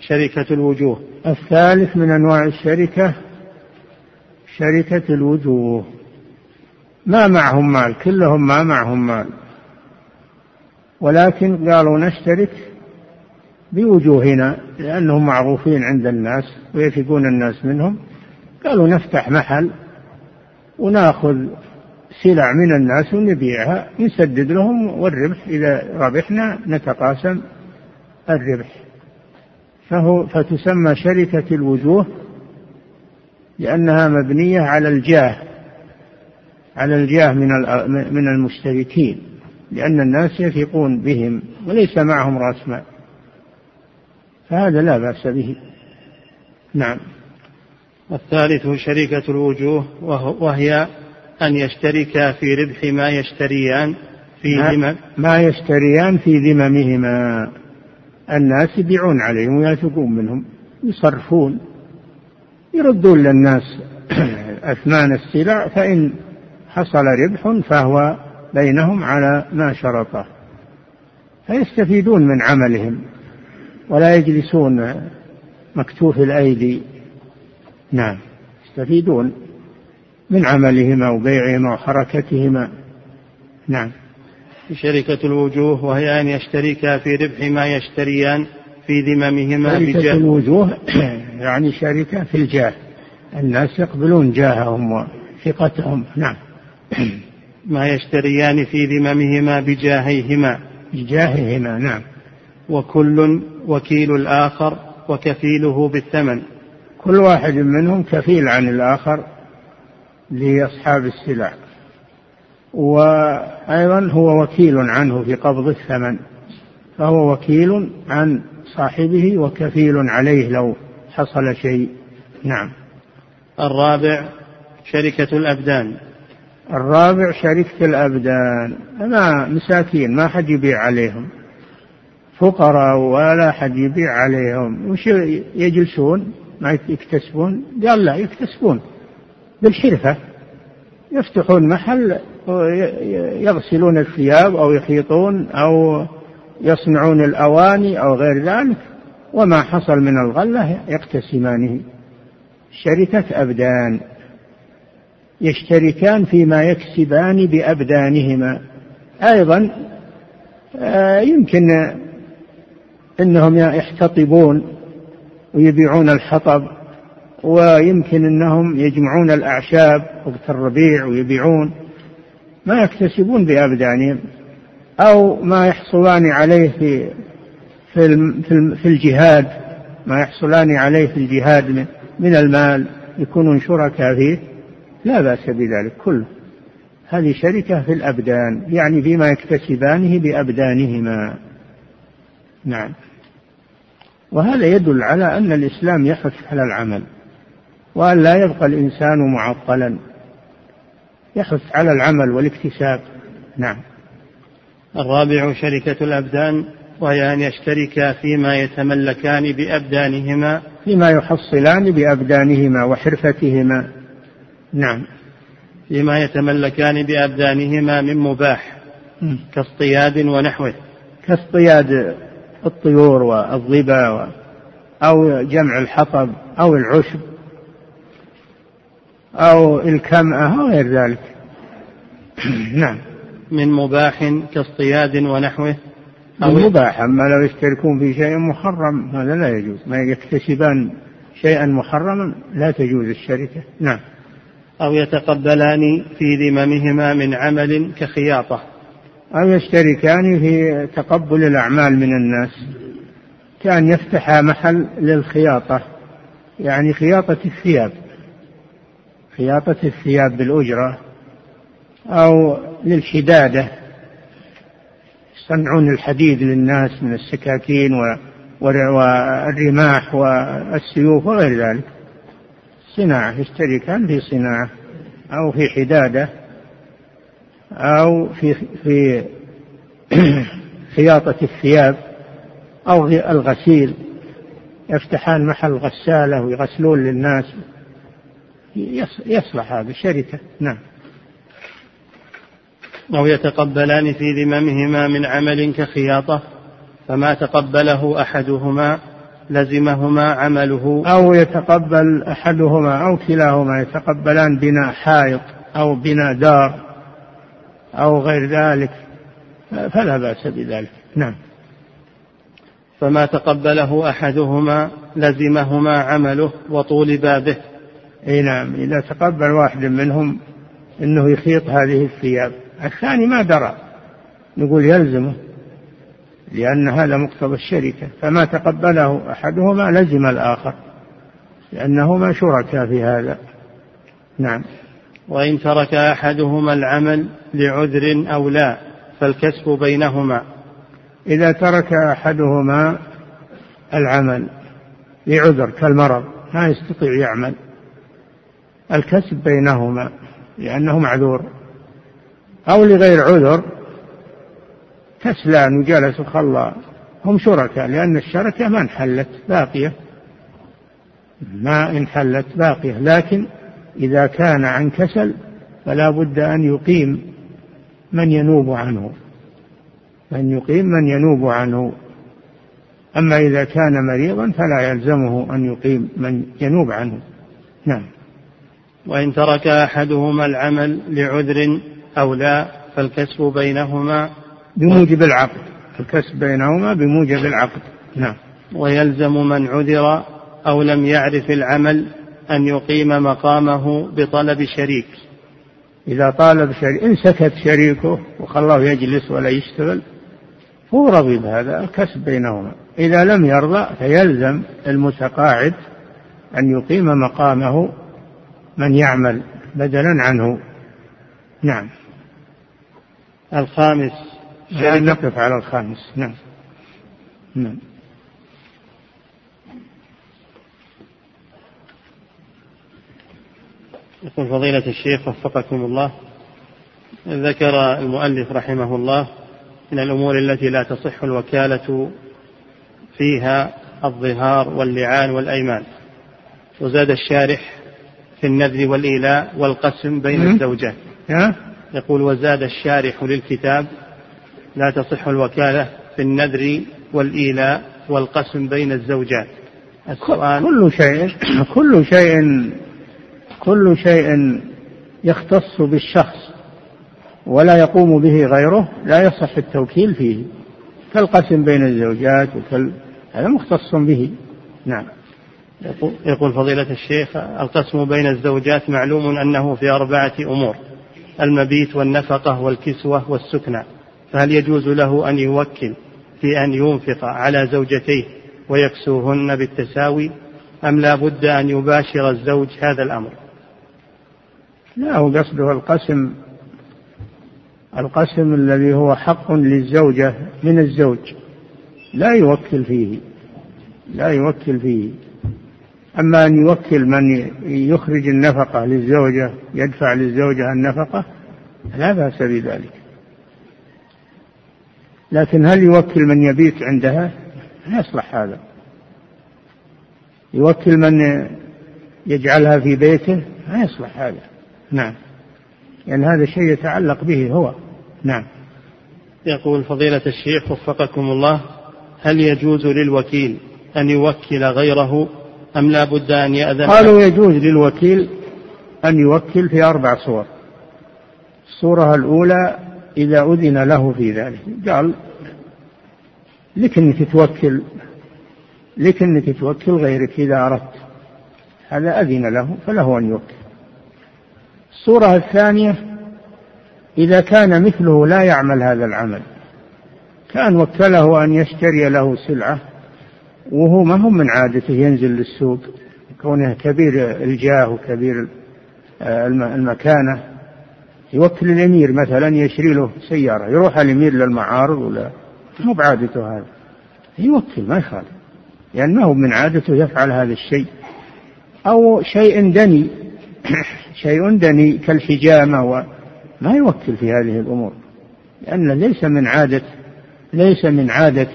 شركة الوجوه. الثالث من أنواع الشركة شركة الوجوه. ما معهم مال كلهم ما معهم مال. ولكن قالوا نشترك بوجوهنا لأنهم معروفين عند الناس ويثقون الناس منهم. قالوا نفتح محل وناخذ سلع من الناس ونبيعها نسدد لهم والربح. إذا ربحنا نتقاسم الربح. فهو فتسمى شركة الوجوه لأنها مبنية على الجاه على الجاه من من المشتركين لأن الناس يثقون بهم وليس معهم رأس مال. فهذا لا بأس به. نعم. الثالث شركة الوجوه وهي أن يشتركا في ربح ما يشتريان في ذمم. ما يشتريان في ذممهما. الناس يبيعون عليهم ويثقون منهم يصرفون. يردون للناس *clears throat* أثمان السلع فإن حصل ربح فهو بينهم على ما شرطه فيستفيدون من عملهم ولا يجلسون مكتوف الأيدي. نعم يستفيدون. من عملهما وبيعهما وحركتهما. نعم. شركة الوجوه وهي أن يشتركا في ربح ما يشتريان في ذممهما شركة بجاه. الوجوه *clears throat* يعني شركة في الجاه. الناس يقبلون جاههم وثقتهم. نعم. *clears throat* ما يشتريان في ذممهما بجاهيهما. بجاههما نعم. وكل وكيل الآخر وكفيله بالثمن. كل واحد منهم كفيل عن الآخر. لأصحاب السلع. وأيضا هو وكيل عنه في قبض الثمن. فهو وكيل عن صاحبه وكفيل عليه لو حصل شيء. نعم. الرابع شركة الأبدان. الرابع شركة الأبدان. ما مساكين ما حد يبيع عليهم. فقراء ولا حد يبيع عليهم. وش يجلسون؟ ما يكتسبون؟ قال لا يكتسبون. بالحرفة يفتحون محل يغسلون الثياب أو يخيطون أو يصنعون الأواني أو غير ذلك. وما حصل من الغلة يقتسمانه شركة أبدان. يشتركان فيما يكسبان بأبدانهما. أيضا آه، يمكن أنهم يحتطبون ويبيعون الحطب. ويمكن أنهم يجمعون الأعشاب وقت الربيع ويبيعون ما يكتسبون بأبدانهم أو ما يحصلان عليه في في في الجهاد ما يحصلان عليه في الجهاد من المال يكونون شركاء فيه لا بأس بذلك كله. هذه شركة في الأبدان يعني فيما يكتسبانه بأبدانهما. نعم. وهذا يدل على أن الإسلام يحث على العمل. وأن لا يبقى الإنسان معطلا. يحث على العمل والاكتساب. نعم. الرابع شركة الأبدان وهي أن يشتركا فيما يتملكان بأبدانهما. فيما يحصلان بأبدانهما وحرفتهما. نعم. فيما يتملكان بأبدانهما من مباح كاصطياد ونحوه. كاصطياد الطيور والظبا أو جمع الحطب أو العشب. أو الكمأة أو غير ذلك. *clears throat* نعم. من مباح كاصطياد ونحوه أو مباح أما لو يشتركون في شيء محرم هذا لا يجوز. ما يكتسبان شيئا محرما لا تجوز الشركة. نعم. أو يتقبلان في ذممهما من عمل كخياطة. أو يشتركان في تقبل الأعمال من الناس. كأن يفتح محل للخياطة. يعني خياطة الثياب. خياطة الثياب بالأجرة أو للحدادة. يصنعون الحديد للناس من السكاكين والرماح والسيوف وغير ذلك. صناعة يشتركان في صناعة أو في حدادة أو في في *clears throat* خياطة الثياب أو الغسيل. يفتحان محل غسالة ويغسلون للناس. يصلح هذا شركة نعم. أو يتقبلان في ذممهما من عمل كخياطة فما تقبله أحدهما لزمهما عمله. أو يتقبل أحدهما أو كلاهما يتقبلان بناء حائط أو بناء دار أو غير ذلك فلا بأس بذلك نعم. فما تقبله أحدهما لزمهما عمله وطول بابه إي نعم إذا تقبل واحد منهم إنه يخيط هذه الثياب. الثاني ما درى نقول يلزمه لأن هذا مقتضى الشركة. فما تقبله أحدهما لزم الآخر لانهما شركاء في هذا. نعم. وإن ترك أحدهما العمل لعذر أو لا فالكسب بينهما. إذا ترك أحدهما العمل لعذر كالمرض ما يستطيع يعمل. الكسب بينهما لأنه معذور. أو لغير عذر كسلان وجلس وخلى. هم شركاء لأن الشركة ما انحلت باقية. ما انحلت باقية. لكن إذا كان عن كسل فلا بد أن يقيم من ينوب عنه. أن يقيم من ينوب عنه. أما إذا كان مريضا فلا يلزمه أن يقيم من ينوب عنه. نعم. وإن ترك أحدهما العمل لعذر أو لا فالكسب بينهما بموجب العقد. الكسب بينهما بموجب العقد. نعم. ويلزم من عذر أو لم يعرف العمل أن يقيم مقامه بطلب شريك. إذا طالب شريك إن سكت شريكه وخلاه يجلس ولا يشتغل هو رضي بهذا الكسب بينهما. إذا لم يرضى فيلزم المتقاعد أن يقيم مقامه من يعمل بدلا عنه. نعم. الخامس يعني نقف على الخامس. نعم. نعم. يقول فضيلة الشيخ وفقكم الله ذكر المؤلف رحمه الله من الأمور التي لا تصح الوكالة فيها الظهار واللعان والأيمان. وزاد الشارح في النذر والإيلاء والقسم بين الزوجات. يقول وزاد الشارح للكتاب لا تصح الوكالة في النذر والإيلاء والقسم بين الزوجات. السؤال كل شيء كل شيء كل شيء يختص بالشخص ولا يقوم به غيره لا يصح التوكيل فيه. كالقسم بين الزوجات وكال هذا مختص به. نعم. يقول فضيلة الشيخ القسم بين الزوجات معلوم أنه في أربعة أمور المبيت والنفقة والكسوة والسكنى فهل يجوز له أن يوكل في أن ينفق على زوجتيه ويكسوهن بالتساوي أم لا بد أن يباشر الزوج هذا الأمر؟ لا هو قصده القسم القسم الذي هو حق للزوجة من الزوج لا يوكل فيه لا يوكل فيه. أما أن يوكل من يخرج النفقة للزوجة يدفع للزوجة النفقة لا بأس بذلك. لكن هل يوكل من يبيت عندها؟ لا يصلح هذا. يوكل من يجعلها في بيته؟ لا يصلح هذا. نعم. لأن يعني هذا شيء يتعلق به هو. نعم. يقول فضيلة الشيخ وفقكم الله هل يجوز للوكيل أن يوكل غيره أم لا بد أن يأذن؟ قالوا يجوز للوكيل أن يوكل في أربع صور. الصورة الأولى إذا أذن له في ذلك. قال لك أنك توكل لك أنك توكل غيرك إذا أردت. هذا أذن له فله أن يوكل. الصورة الثانية إذا كان مثله لا يعمل هذا العمل كان وكله أن يشتري له سلعة وهو ما هو من عادته ينزل للسوق كونه كبير الجاه وكبير آه، المكانة يوكل الأمير مثلا يشري له سيارة يروح الأمير للمعارض ولا؟ مو بعادته هذا. يوكل ما يخالف. لأن ما هو من عادته يفعل هذا الشيء. أو شيء دني *coughs* شيء دني كالحجامة وما يوكل في هذه الأمور. لأن ليس من عادة ليس من عادة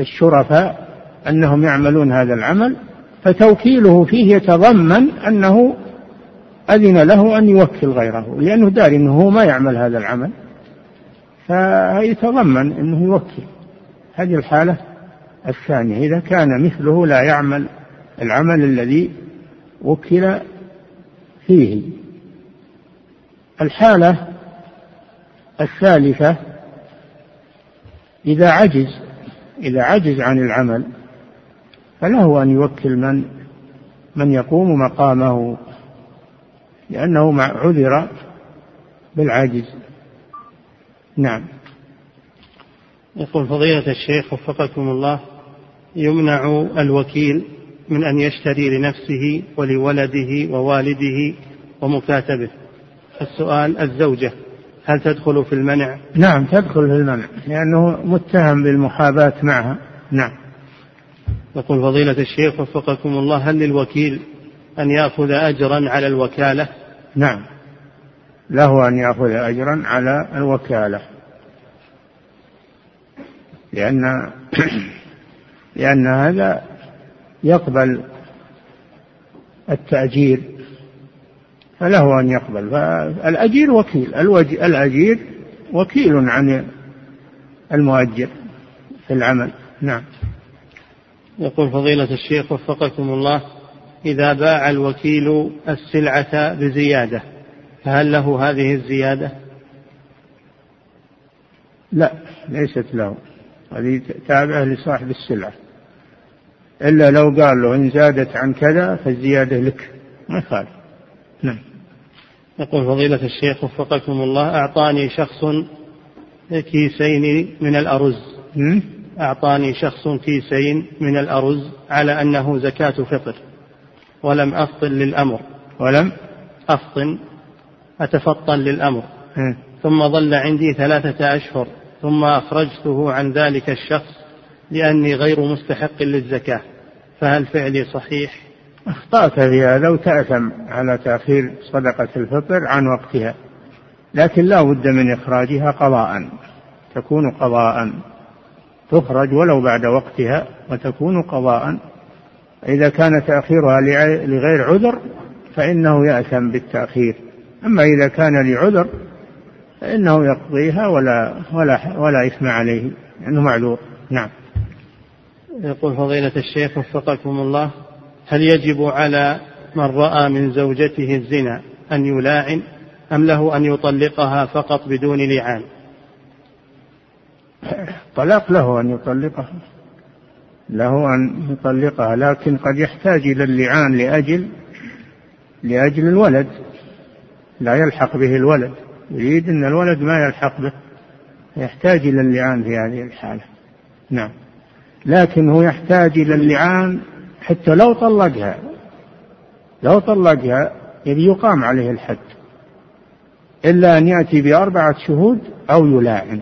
الشرفاء أنهم يعملون هذا العمل فتوكيله فيه يتضمن أنه أذن له أن يوكل غيره لأنه داري أنه هو ما يعمل هذا العمل فيتضمن أنه يوكل. هذه الحالة الثانية إذا كان مثله لا يعمل العمل الذي وكل فيه. الحالة الثالثة إذا عجز إذا عجز عن العمل فله أن يوكل من من يقوم مقامه لأنه عذر بالعجز نعم. يقول فضيلة الشيخ وفقكم الله يمنع الوكيل من أن يشتري لنفسه ولولده ووالده ومكاتبه. السؤال الزوجة هل تدخل في المنع؟ نعم تدخل في المنع لأنه متهم بالمحاباة معها. نعم. يقول فضيلة الشيخ وفقكم الله هل للوكيل أن يأخذ أجرا على الوكالة؟ نعم. له أن يأخذ أجرا على الوكالة. لأن *clears throat* لأن هذا يقبل التأجير فله أن يقبل. فالأجير وكيل الأجير وكيل عن المؤجر في العمل. نعم. يقول فضيلة الشيخ وفقكم الله إذا باع الوكيل السلعة بزيادة فهل له هذه الزيادة؟ لا ليست له. هذه تابعة لصاحب السلعة. إلا لو قال له إن زادت عن كذا فالزيادة لك. ما يخالف. نعم. يقول فضيلة الشيخ وفقكم الله أعطاني شخص كيسين من الأرز. أعطاني شخص كيسين من الأرز على أنه زكاة فطر ولم أفطن للأمر. ولم؟ أفطن أتفطن للأمر. ثم ظل عندي ثلاثة أشهر ثم أخرجته عن ذلك الشخص لأني غير مستحق للزكاة. فهل فعلي صحيح؟ أخطأت في هذا وتأثم على تأخير صدقة الفطر عن وقتها لكن لا بد من إخراجها قضاء تكون قضاء. تخرج ولو بعد وقتها وتكون قضاء. إذا كان تأخيرها لغير عذر فإنه يأثم بالتأخير. أما إذا كان لعذر فإنه يقضيها ولا ولا ولا إثم عليه لأنه معذور. نعم. يقول فضيلة الشيخ وفقكم الله هل يجب على من رأى من زوجته الزنا أن يلاعن أم له أن يطلقها فقط بدون لعان؟ طلاق له أن يطلقها له أن يطلقها لكن قد يحتاج إلى اللعان لأجل لأجل الولد. لا يلحق به الولد. يريد أن الولد ما يلحق به. يحتاج إلى اللعان في هذه الحالة. نعم. لكن هو يحتاج إلى اللعان حتى لو طلقها. لو طلقها يبي يقام عليه الحد. إلا أن يأتي بأربعة شهود أو يلاعن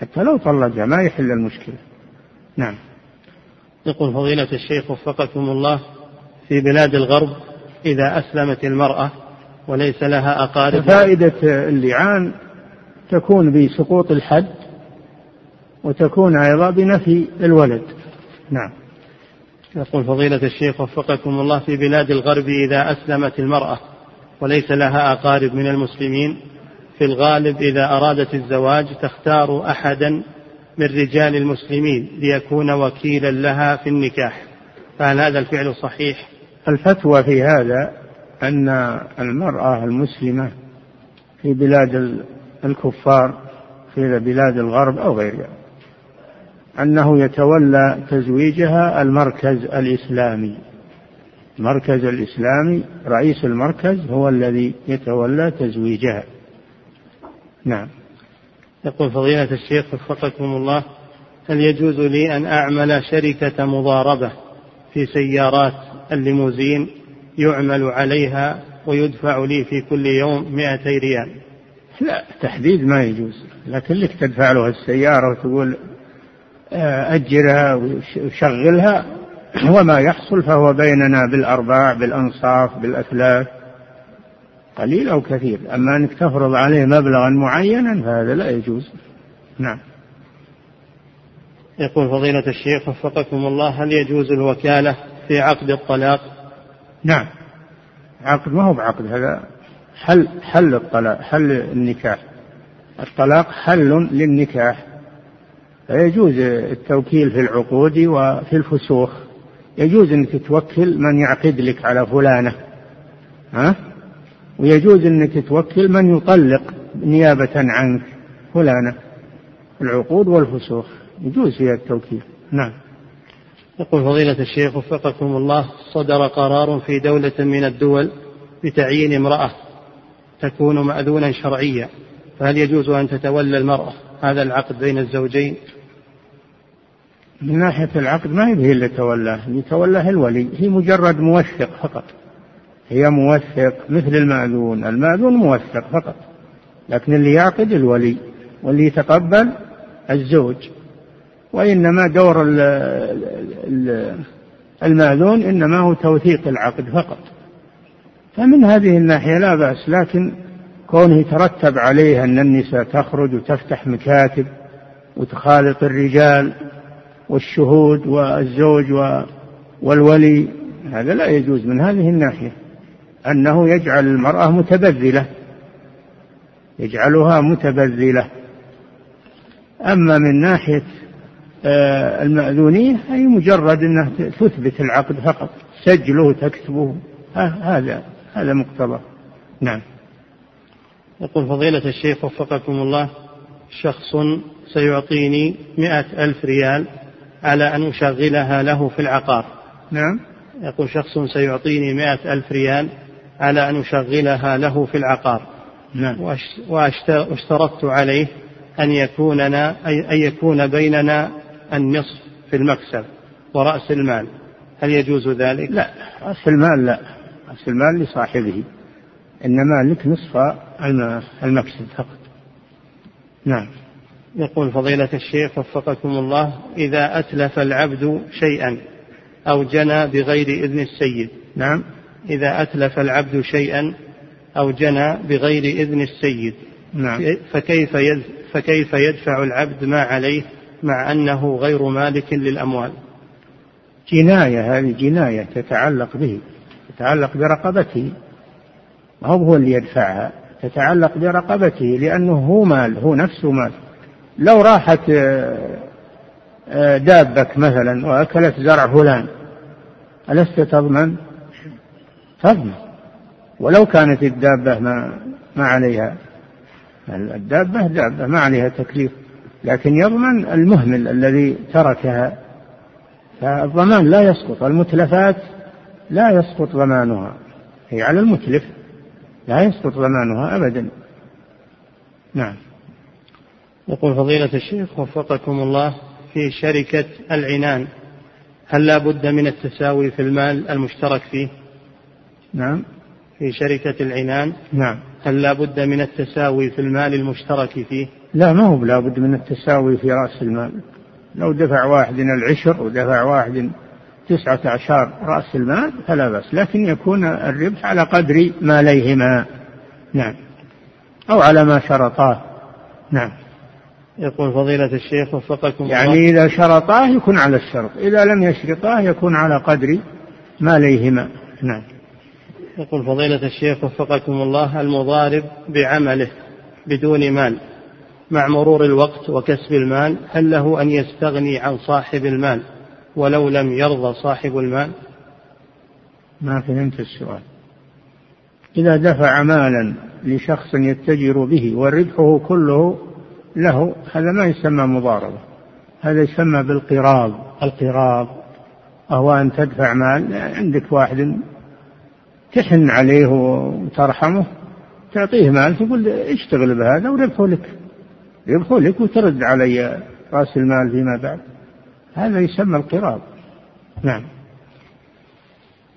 حتى لو طلقها ما يحل المشكلة. نعم. يقول فضيلة الشيخ وفقكم الله في بلاد الغرب إذا أسلمت المرأة وليس لها أقارب. فائدة اللعان تكون بسقوط الحد وتكون أيضا بنفي الولد. نعم. يقول فضيلة الشيخ وفقكم الله في بلاد الغرب إذا أسلمت المرأة وليس لها أقارب من المسلمين في الغالب إذا أرادت الزواج تختار أحدا من رجال المسلمين ليكون وكيلا لها في النكاح. فهل هذا الفعل صحيح؟ الفتوى في هذا أن المرأة المسلمة في بلاد الكفار في بلاد الغرب أو غيرها أنه يتولى تزويجها المركز الإسلامي. المركز الإسلامي رئيس المركز هو الذي يتولى تزويجها. نعم. يقول فضيلة الشيخ وفقكم الله هل يجوز لي أن أعمل شركة مضاربة في سيارات الليموزين يعمل عليها ويدفع لي في كل يوم مائتي ريال؟ لا تحديد ما يجوز لكن لك تدفع له السيارة وتقول آه، أجرها وشغلها وما يحصل فهو بيننا بالأرباع بالأنصاف بالأثلاث قليل أو كثير. أما أنك تفرض عليه مبلغا معينا فهذا لا يجوز. نعم. يقول فضيلة الشيخ وفقكم الله هل يجوز الوكالة في عقد الطلاق؟ نعم. عقد ما هو بعقد هذا حل حل الطلاق حل النكاح. الطلاق حل للنكاح. فيجوز التوكيل في العقود وفي الفسوخ. يجوز انك توكل من يعقد لك على فلانة. ها؟ ويجوز إنك توكل من يطلق نيابة عنك فلانه العقود والفسوخ. يجوز فيها التوكيل. نعم. يقول فضيلة الشيخ وفقكم الله صدر قرار في دولة من الدول بتعيين امرأة تكون مأذونا شرعيا فهل يجوز أن تتولى المرأة؟ هذا العقد بين الزوجين. من ناحية العقد ما هي اللي تولاه. اللي تولاه الولي. هي مجرد موثق فقط. هي موثق مثل المأذون. المأذون موثق فقط لكن اللي يعقد الولي واللي يتقبل الزوج. وإنما دور المأذون إنما هو توثيق العقد فقط. فمن هذه الناحية لا بأس لكن كونه يترتب عليه أن النساء تخرج وتفتح مكاتب وتخالط الرجال والشهود والزوج والولي هذا لا يجوز من هذه الناحية. أنه يجعل المرأة متبذلة يجعلها متبذلة. أما من ناحية آه، المأذونية أي مجرد أنها تثبت العقد فقط سجله تكتبه هذا هذا مقتضى. نعم. يقول فضيلة الشيخ وفقكم الله شخص سيعطيني مئة ألف ريال على أن أشغلها له في العقار. نعم. يقول شخص سيعطيني مئة ألف ريال على أن أشغلها له في العقار. نعم. واشترطت عليه أن يكوننا أن يكون بيننا النصف في المكسب ورأس المال. هل يجوز ذلك؟ لا رأس المال لا. رأس المال لصاحبه. إنما لك نصف المكسب فقط. نعم. يقول فضيلة الشيخ وفقكم الله إذا أتلف العبد شيئا أو جنى بغير إذن السيد. نعم. إذا أتلف العبد شيئا أو جنى بغير إذن السيد. نعم. فكيف فكيف يدفع العبد ما عليه مع أنه غير مالك للأموال؟ جناية هذه جناية تتعلق به تتعلق برقبته. ما هو هو اللي يدفعها؟ تتعلق برقبته لأنه هو مال هو نفسه مال. لو راحت آه، آه، دابك مثلا وأكلت زرع فلان ألست تضمن؟ تضمن ولو كانت الدابة ما ما عليها الدابة دابة ما عليها تكليف لكن يضمن المهمل الذي تركها. فالضمان لا يسقط المتلفات لا يسقط ضمانها. هي على المتلف لا يسقط ضمانها أبدا. نعم. يقول فضيلة الشيخ وفقكم الله في شركة العنان هل لا بد من التساوي في المال المشترك فيه؟ نعم. في شركة العنان. نعم. هل لا بد من التساوي في المال المشترك فيه؟ لا ما هو لا بد من التساوي في رأس المال. لو دفع واحد العشر ودفع واحد تسعة عشر رأس المال فلا بأس لكن يكون الربح على قدر ماليهما. نعم. أو على ما شرطاه. نعم. يقول فضيلة الشيخ وفقكم يعني الله. إذا شرطاه يكون على الشرط إذا لم يشرطاه يكون على قدر ماليهما. نعم. يقول فضيلة الشيخ وفقكم الله المضارب بعمله بدون مال مع مرور الوقت وكسب المال هل له أن يستغني عن صاحب المال ولو لم يرضى صاحب المال؟ ما فهمت السؤال. إذا دفع مالا لشخص يتجر به وربحه كله له هذا ما يسمى مضاربة. هذا يسمى بالقراض. القراض. وهو أن تدفع مال عندك واحد تحن عليه وترحمه تعطيه مال تقول اشتغل بهذا وربحه لك. ربحه لك وترد علي رأس المال فيما بعد. هذا يسمى القراض. نعم.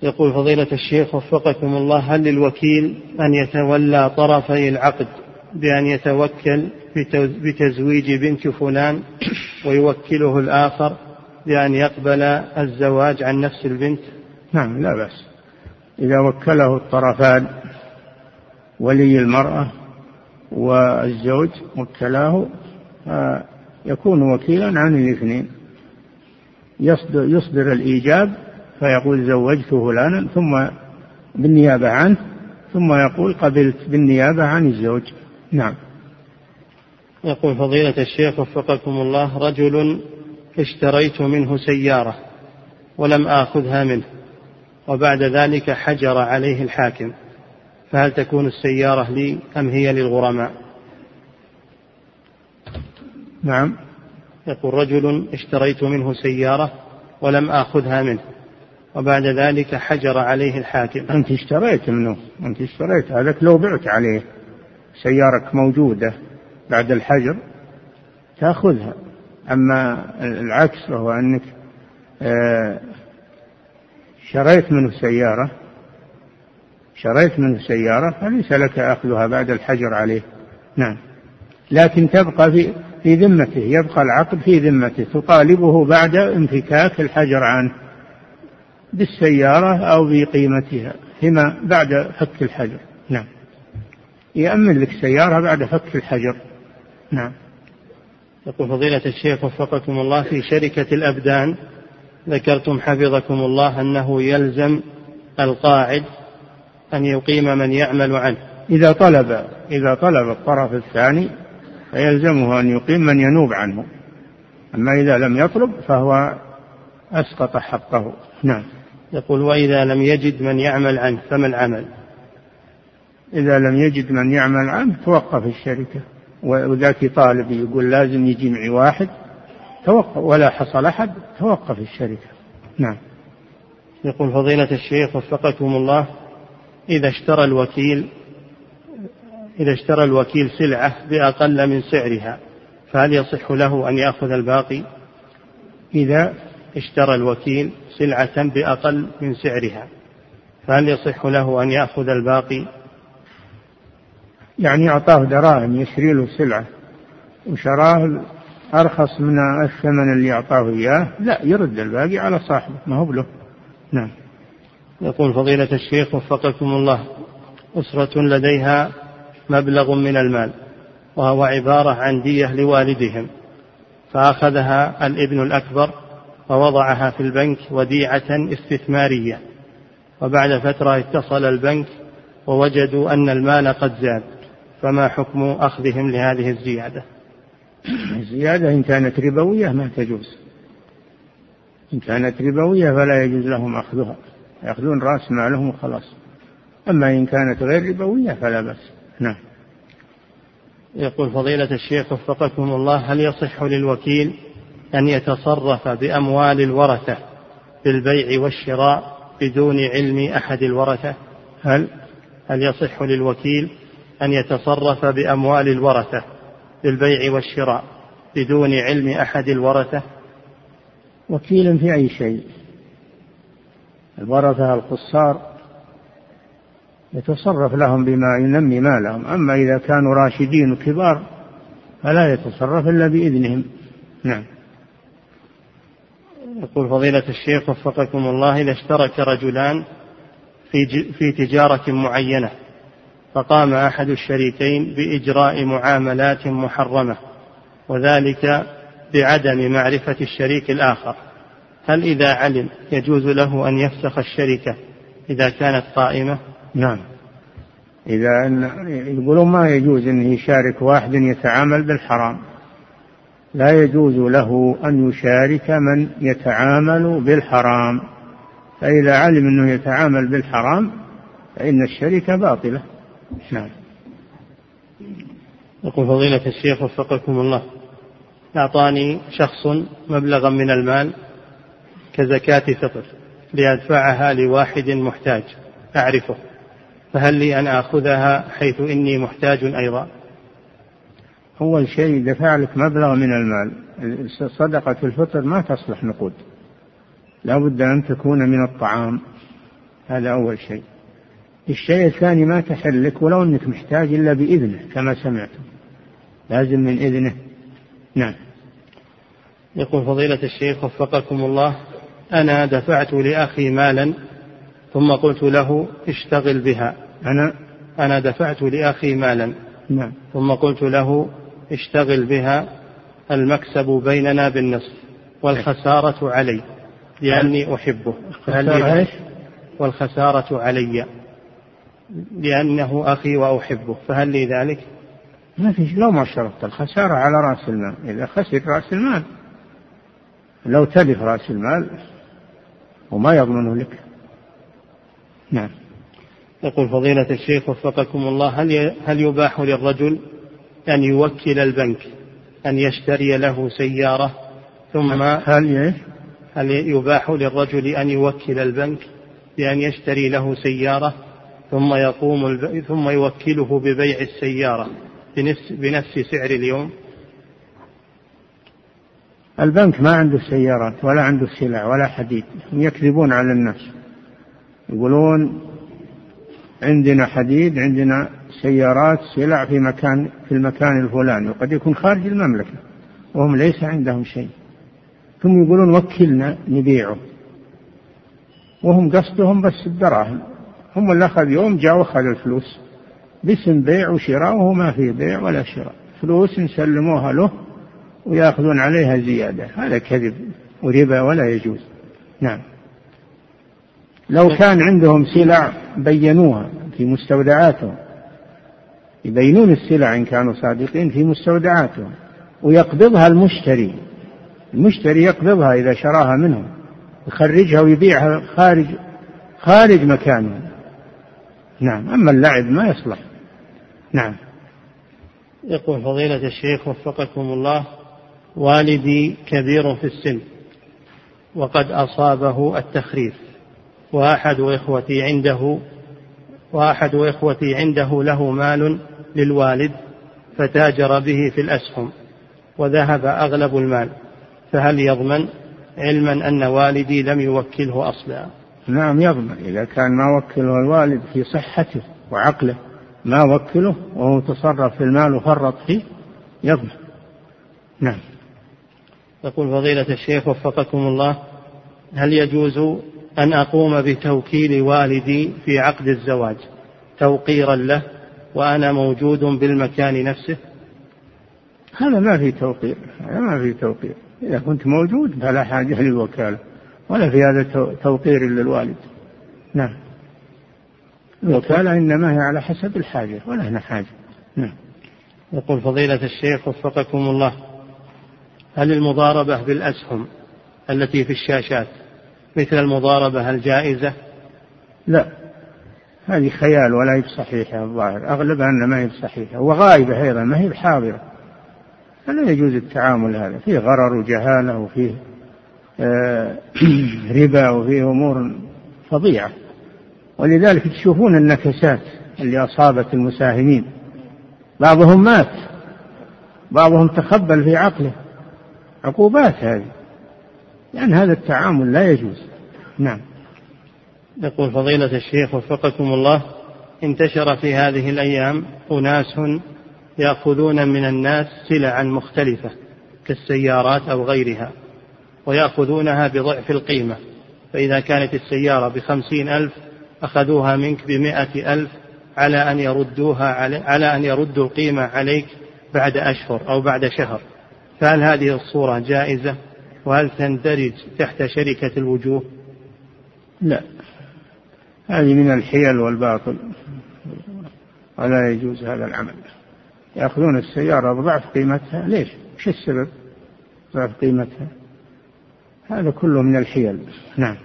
يقول فضيلة الشيخ وفقكم الله هل للوكيل أن يتولى طرفي العقد بأن يتوكل بتزويج بنت فلان ويوكله الآخر بأن يقبل الزواج عن نفس البنت؟ نعم لا بأس. إذا وكله الطرفان ولي المرأة والزوج وكلاه يكون وكيلا عن الاثنين. يصدر, يصدر الإيجاب فيقول زوجت فلانا ثم بالنيابة عنه ثم يقول قبلت بالنيابة عن الزوج. نعم. يقول فضيلة الشيخ وفقكم الله رجل اشتريت منه سيارة ولم آخذها منه. وبعد ذلك حجر عليه الحاكم. فهل تكون السيارة لي أم هي للغرماء؟ نعم. يقول رجل اشتريت منه سيارة ولم آخذها منه. وبعد ذلك حجر عليه الحاكم. أنت اشتريت منه. أنت اشتريت. هذاك لو بعت عليه. سيارك موجودة بعد الحجر تأخذها. أما العكس وهو أنك آه، شريت منه سيارة شريت منه سيارة فليس لك أخذها بعد الحجر عليه. نعم. لكن تبقى في في ذمته يبقى العقد في ذمته تطالبه بعد انفكاك الحجر عنه بالسيارة أو بقيمتها فيما بعد فك الحجر. نعم. يأمن لك سيارة بعد فك الحجر. نعم. يقول فضيلة الشيخ وفقكم الله في شركة الأبدان. ذكرتم حفظكم الله أنه يلزم القاعد أن يقيم من يعمل عنه. إذا طلب إذا طلب الطرف الثاني فيلزمه أن يقيم من ينوب عنه. أما إذا لم يطلب فهو أسقط حقه. نعم. يقول وإذا لم يجد من يعمل عنه فما العمل؟ إذا لم يجد من يعمل عنه توقف الشركة. وذاك طالب يقول لازم يجي معي واحد توقف ولا حصل أحد توقف الشركة. نعم. يقول فضيلة الشيخ وفقكم الله إذا اشترى الوكيل إذا اشترى الوكيل سلعة بأقل من سعرها فهل يصح له أن يأخذ الباقي؟ إذا اشترى الوكيل سلعة بأقل من سعرها فهل يصح له أن يأخذ الباقي؟ يعني أعطاه دراهم يشتري له سلعة وشراه أرخص من الثمن اللي أعطاه إياه؟ لا يرد الباقي على صاحبه ما هو له نعم. يقول فضيلة الشيخ وفقكم الله أسرة لديها مبلغ من المال وهو عبارة عن دية لوالدهم فأخذها الابن الأكبر ووضعها في البنك وديعة استثمارية وبعد فترة اتصل البنك ووجدوا أن المال قد زاد فما حكم أخذهم لهذه الزيادة؟ الزيادة إن كانت ربوية ما تجوز. إن كانت ربوية فلا يجوز لهم أخذها. يأخذون رأس مالهم وخلاص. أما إن كانت غير ربوية فلا بأس. نعم. يقول فضيلة الشيخ وفقكم الله هل يصح للوكيل أن يتصرف بأموال الورثة بالبيع والشراء بدون علم أحد الورثة؟ هل؟ هل يصح للوكيل أن يتصرف بأموال الورثة بالبيع والشراء بدون علم أحد الورثة؟ وكيل في أي شيء. الورثة القصار يتصرف لهم بما ينمي مالهم. أما إذا كانوا راشدين كبار فلا يتصرف إلا بإذنهم. نعم. يقول فضيلة الشيخ وفقكم الله إذا اشترك رجلان في في تجارة معينة فقام أحد الشريكين بإجراء معاملات محرمة وذلك بعدم معرفة الشريك الآخر. هل إذا علم يجوز له أن يفسخ الشركة إذا كانت قائمة؟ نعم. إذا أن يقولون ما يجوز أن يشارك واحد يتعامل بالحرام. لا يجوز له أن يشارك من يتعامل بالحرام. فإذا علم أنه يتعامل بالحرام فإن الشركة باطلة. نعم. يقول فضيلة الشيخ وفقكم الله. أعطاني شخص مبلغا من المال كزكاة فطر لأدفعها لواحد محتاج أعرفه فهل لي أن آخذها حيث إني محتاج أيضا؟ أول شيء دفع لك مبلغ من المال. صدقة الفطر ما تصلح نقود. لا بد أن تكون من الطعام. هذا أول شيء. الشيء الثاني ما تحل لك ولو أنك محتاج إلا بإذنه كما سمعتم. لازم من إذنه. نعم. يقول فضيلة الشيخ وفقكم الله أنا دفعت لأخي مالا ثم قلت له اشتغل بها. أنا؟ أنا دفعت لأخي مالا نعم. ثم قلت له اشتغل بها المكسب بيننا بالنصف والخسارة علي لأني أحبه. والخسارة علي. لأنه أخي وأحبه فهل لي ذلك؟ ما في لو ما شرطت الخسارة على رأس المال. إذا خسر رأس المال لو تلف رأس المال وما يضمنه لك. نعم. يقول فضيلة الشيخ وفقكم الله هل هل يباح للرجل أن يوكل البنك أن يشتري له سيارة ثم هل هل يباح للرجل أن يوكل البنك بأن يشتري له سيارة؟ ثم يقوم الب... ثم يوكله ببيع السيارة بنفس بنفس سعر اليوم؟ البنك ما عنده سيارات ولا عنده سلع ولا حديد يكذبون على الناس. يقولون عندنا حديد عندنا سيارات سلع في مكان في المكان الفلاني وقد يكون خارج المملكة وهم ليس عندهم شيء. ثم يقولون وكلنا نبيعه. وهم قصدهم بس الدراهم. هم اللي أخذ يوم جاء وأخذ الفلوس. باسم بيع وشراء وهو ما في بيع ولا شراء. فلوس نسلموها له ويأخذون عليها زيادة. هذا كذب وربا ولا يجوز. نعم. لو كان عندهم سلع بينوها في مستودعاتهم. يبينون السلع إن كانوا صادقين في مستودعاتهم. ويقبضها المشتري. المشتري يقبضها إذا شراها منهم. يخرجها ويبيعها خارج خارج مكانه نعم أما اللعب ما يصلح. نعم. يقول فضيلة الشيخ وفقكم الله والدي كبير في السن وقد أصابه التخريف وأحد إخوتي عنده وأحد إخوتي عنده له مال للوالد فتاجر به في الأسهم وذهب أغلب المال فهل يضمن علما أن والدي لم يوكله أصلا؟ نعم يضمن إذا كان ما وكله الوالد في صحته وعقله ما وكله وهو تصرف في المال وفرط فيه يضمن نعم. يقول فضيلة الشيخ وفقكم الله هل يجوز أن أقوم بتوكيل والدي في عقد الزواج توقيرا له وأنا موجود بالمكان نفسه؟ هذا ما في توقير هذا ما في توقير. إذا كنت موجود فلا حاجة للوكالة. ولا في هذا توقير للوالد. نعم. الوكالة إنما هي على حسب الحاجة ولا هنا حاجة. نعم. يقول فضيلة الشيخ وفقكم الله هل المضاربة بالأسهم التي في الشاشات مثل المضاربة الجائزة؟ لا. هذه خيال ولا هي بصحيحة الظاهر. أغلبها أنها ما هي بصحيحة وغائبة أيضا ما هي بحاضرة. فلا يجوز التعامل هذا. فيه غرر وجهالة وفيه *clears throat* ربا وفيه أمور فظيعة. ولذلك تشوفون النكسات اللي أصابت المساهمين. بعضهم مات بعضهم تخبل في عقله. عقوبات هذه. لأن هذا التعامل لا يجوز. نعم. يقول فضيلة الشيخ وفقكم الله انتشر في هذه الأيام أناس يأخذون من الناس سلعا مختلفة كالسيارات أو غيرها. ويأخذونها بضعف القيمة. فإذا كانت السيارة بخمسين ألف أخذوها منك بمائة ألف على أن يردوها على, على أن يردوا القيمة عليك بعد أشهر أو بعد شهر. فهل هذه الصورة جائزة؟ وهل تندرج تحت شركة الوجوه؟ لا. هذه من الحيل والباطل. ولا يجوز هذا العمل. يأخذون السيارة بضعف قيمتها. ليش؟ وش السبب؟ ضعف قيمتها. هذا كله من الحيل. نعم.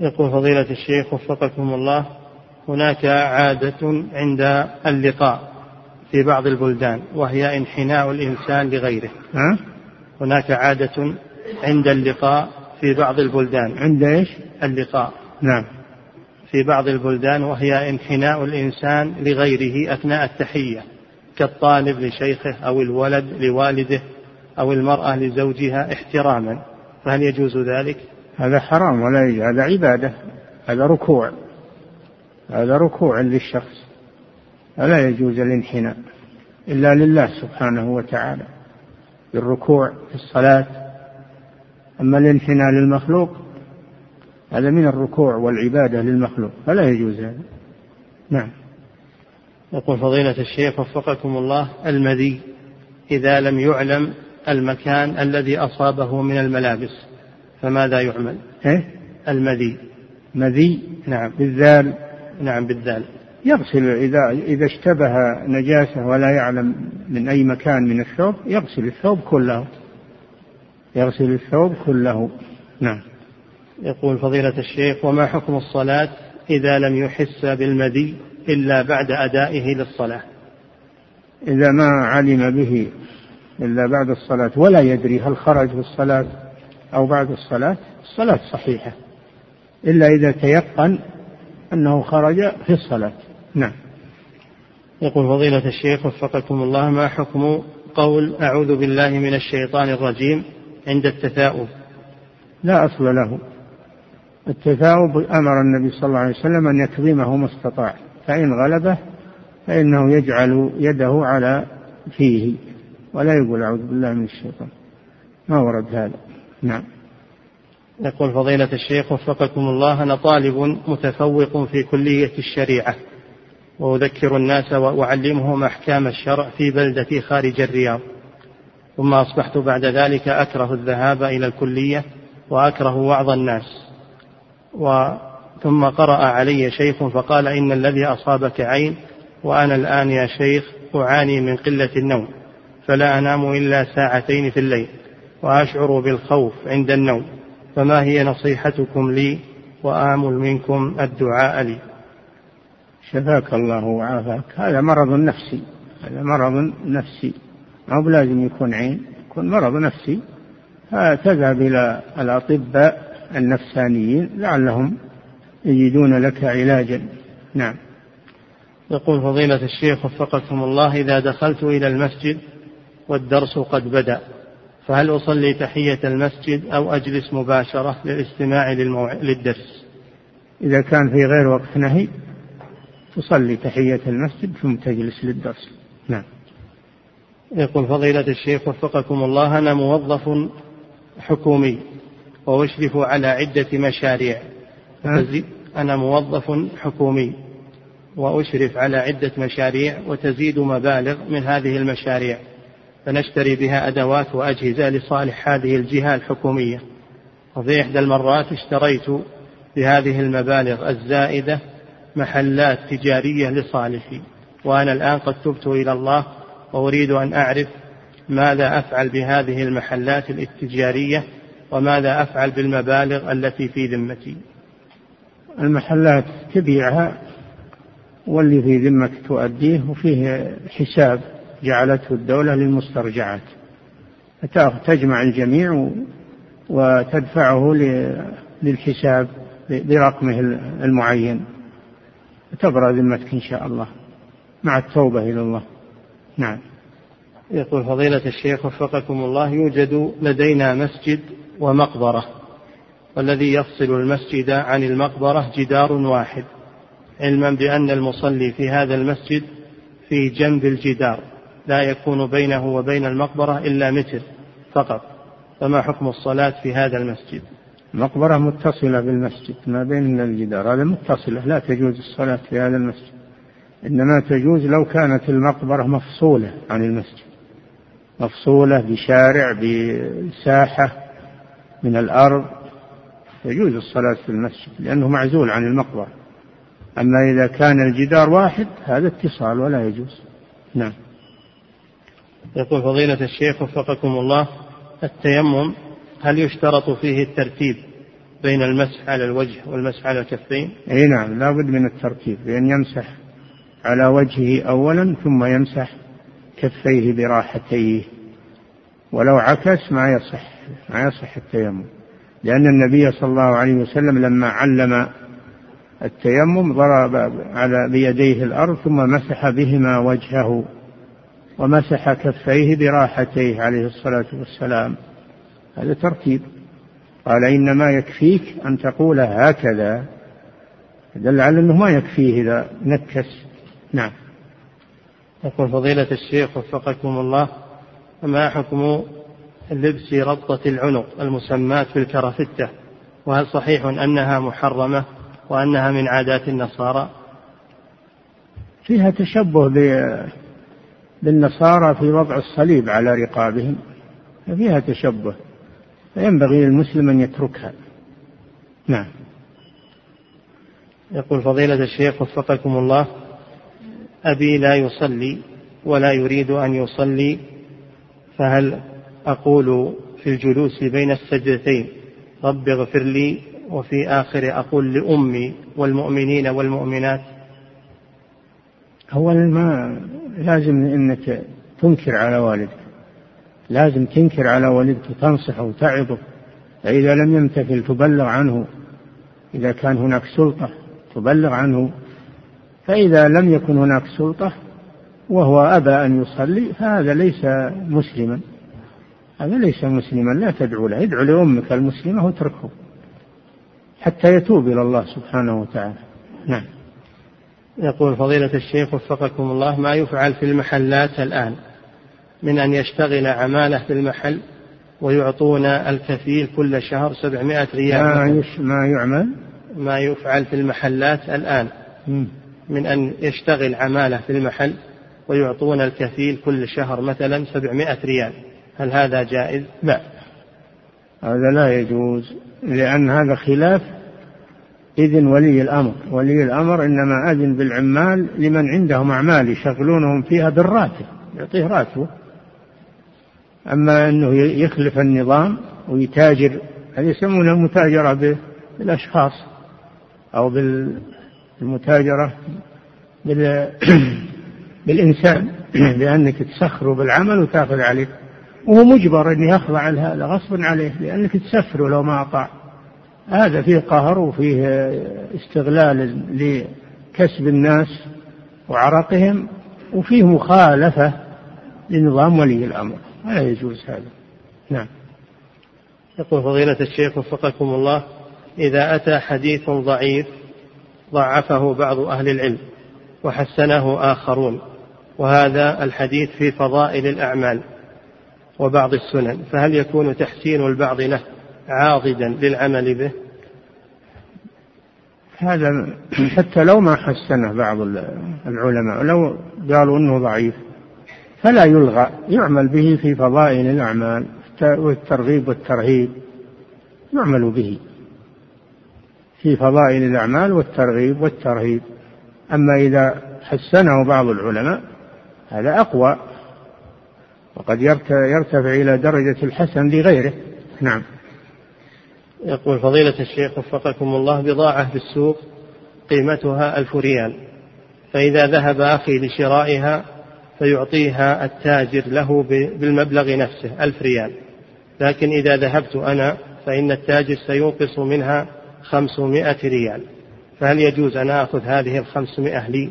يقول فضيلة الشيخ وفقكم الله هناك عادة عند اللقاء في بعض البلدان وهي انحناء الإنسان لغيره. ها؟ هناك عادة عند اللقاء في بعض البلدان. عند إيش؟ اللقاء. نعم. في بعض البلدان وهي انحناء الإنسان لغيره أثناء التحية كالطالب لشيخه أو الولد لوالده. أو المرأة لزوجها احتراما فهل يجوز ذلك؟ هذا حرام ولا يجوز هذا عبادة هذا ركوع هذا ركوع للشخص فلا يجوز الانحناء إلا لله سبحانه وتعالى بالركوع في الصلاة. أما الانحناء للمخلوق هذا من الركوع والعبادة للمخلوق فلا يجوز هذا. نعم. يقول فضيلة الشيخ وفقكم الله المذي إذا لم يعلم المكان الذي أصابه من الملابس فماذا يعمل؟ إيه؟ المذي. مذي؟ نعم. بالذال؟ نعم بالذال. يغسل إذا إذا اشتبه نجاسة ولا يعلم من أي مكان من الثوب يغسل الثوب كله. يغسل الثوب كله. نعم. يقول فضيلة الشيخ وما حكم الصلاة إذا لم يحس بالمدي إلا بعد أدائه للصلاة؟ إذا ما علم به إلا بعد الصلاة ولا يدري هل خرج في الصلاة أو بعد الصلاة. الصلاة صحيحة إلا إذا تيقن أنه خرج في الصلاة. نعم. يقول فضيلة الشيخ وفقكم الله ما حكم قول أعوذ بالله من الشيطان الرجيم عند التثاؤب؟ لا أصل له. التثاؤب أمر النبي صلى الله عليه وسلم أن يكظمه ما استطاع فإن غلبه فإنه يجعل يده على فيه. ولا يقول أعوذ بالله من الشيطان. ما ورد هذا. نعم. يقول فضيلة الشيخ وفقكم الله أنا طالب متفوق في كلية الشريعة وأذكر الناس وأعلمهم أحكام الشرع في بلدتي خارج الرياض ثم أصبحت بعد ذلك أكره الذهاب إلى الكلية وأكره وعظ الناس. و ثم قرأ علي شيخ فقال إن الذي أصابك عين وأنا الآن يا شيخ أعاني من قلة النوم. فلا أنام إلا ساعتين في الليل وأشعر بالخوف عند النوم. فما هي نصيحتكم لي وآمل منكم الدعاء لي؟ شفاك الله وعافاك. هذا مرض نفسي. هذا مرض نفسي. ما هو لازم يكون عين؟ يكون مرض نفسي. تذهب إلى الأطباء النفسانيين لعلهم يجدون لك علاجا. نعم. يقول فضيلة الشيخ وفقكم الله إذا دخلت إلى المسجد والدرس قد بدأ. فهل أصلي تحية المسجد أو أجلس مباشرة للاستماع للموع... للدرس؟ إذا كان في غير وقت نهي تصلي تحية المسجد ثم تجلس للدرس. نعم. يقول فضيلة الشيخ وفقكم الله أنا موظف حكومي وأشرف على عدة مشاريع. أنا موظف حكومي وأشرف على عدة مشاريع وتزيد مبالغ من هذه المشاريع. فنشتري بها أدوات وأجهزة لصالح هذه الجهة الحكومية. وفي إحدى المرات اشتريت بهذه المبالغ الزائدة محلات تجارية لصالحي وأنا الآن قد تبت إلى الله وأريد أن أعرف ماذا أفعل بهذه المحلات التجارية وماذا أفعل بالمبالغ التي في ذمتي. المحلات تبيعها واللي في ذمك تؤديه وفيه حساب جعلته الدولة للمسترجعات. تجمع الجميع وتدفعه للحساب برقمه المعين. تبرأ ذمتك إن شاء الله. مع التوبة إلى الله. نعم. يقول فضيلة الشيخ وفقكم الله يوجد لدينا مسجد ومقبرة والذي يفصل المسجد عن المقبرة جدار واحد علما بأن المصلي في هذا المسجد في جنب الجدار. لا يكون بينه وبين المقبرة إلا متر فقط. فما حكم الصلاة في هذا المسجد؟ مقبرة متصلة بالمسجد ما بين الجدار. هذا متصلة لا تجوز الصلاة في هذا المسجد. إنما تجوز لو كانت المقبرة مفصولة عن المسجد. مفصولة بشارع بساحة من الأرض. يجوز الصلاة في المسجد لأنه معزول عن المقبرة. أما إذا كان الجدار واحد هذا اتصال ولا يجوز. نعم. يقول فضيلة الشيخ وفقكم الله التيمم هل يشترط فيه الترتيب بين المسح على الوجه والمسح على الكفين؟ إي نعم لابد من الترتيب بأن يمسح على وجهه أولا ثم يمسح كفيه براحتيه ولو عكس ما يصح ما يصح التيمم لأن النبي صلى الله عليه وسلم لما علم التيمم ضرب على بيديه الأرض ثم مسح بهما وجهه ومسح كفيه براحتيه عليه الصلاة والسلام. هذا ترتيب. قال إنما يكفيك أن تقول هكذا. دل على أنه ما يكفيه إذا نكس. نعم. يقول فضيلة الشيخ وفقكم الله ما حكم لبس ربطة العنق المسماة في الكرافتة وهل صحيح أنها محرمة وأنها من عادات النصارى؟ فيها تشبه بالنصارى في وضع الصليب على رقابهم فيها تشبه فينبغي للمسلم أن يتركها. نعم. يقول فضيلة الشيخ وفقكم الله أبي لا يصلي ولا يريد أن يصلي فهل أقول في الجلوس بين السجدتين رب اغفر لي وفي آخر أقول لأمي والمؤمنين والمؤمنات؟ أولا ما لازم أنك تنكر على والدك. لازم تنكر على والدك وتنصحه وتعظه فإذا لم يمتثل تبلغ عنه. إذا كان هناك سلطة تبلغ عنه. فإذا لم يكن هناك سلطة وهو أبى أن يصلي فهذا ليس مسلما. هذا ليس مسلما لا تدعو له. ادعو لأمك المسلمة واتركه حتى يتوب إلى الله سبحانه وتعالى. نعم. يقول فضيلة الشيخ وفقكم الله ما يفعل في المحلات الآن من أن يشتغل عمالة في المحل ويعطون الكفيل كل شهر سبعمائة ريال ما, ما يعمل؟ ما يفعل في المحلات الآن من أن يشتغل عمالة في المحل ويعطون الكفيل كل شهر مثلا سبعمائة ريال. هل هذا جائز؟ لا. هذا لا يجوز لأن هذا خلاف إذن ولي الأمر. ولي الأمر إنما أذن بالعمال لمن عندهم أعمال يشغلونهم فيها بالراتب يعطيه راتبه. أما أنه يخلف النظام ويتاجر هذه يسمونها المتاجرة بالأشخاص أو بالمتاجرة *coughs* بالإنسان لأنك تسخره بالعمل وتأخذ عليه. وهو مجبر أن يخضع لهذا غصبا عليه لأنك تسفره لو ما أطاع. هذا فيه قهر وفيه استغلال لكسب الناس وعرقهم وفيه مخالفة لنظام ولي الأمر. لا يجوز هذا. نعم. يقول فضيلة الشيخ وفقكم الله إذا أتى حديث ضعيف ضعفه بعض أهل العلم وحسنه آخرون وهذا الحديث في فضائل الأعمال وبعض السنن فهل يكون تحسين البعض له؟ عاضدا للعمل به؟ هذا حتى لو ما حسنه بعض العلماء لو قالوا إنه ضعيف فلا يلغى يعمل به في فضائل الأعمال والترغيب والترهيب يعمل به في فضائل الأعمال والترغيب والترهيب. أما إذا حسنه بعض العلماء هذا أقوى وقد يرتفع إلى درجة الحسن لغيره. نعم. يقول فضيلة الشيخ وفقكم الله بضاعة في السوق قيمتها ألف ريال فإذا ذهب أخي لشرائها فيعطيها التاجر له بالمبلغ نفسه ألف ريال لكن إذا ذهبت أنا فإن التاجر سينقص منها خمسمائة ريال فهل يجوز أن آخذ هذه الخمسمائة لي؟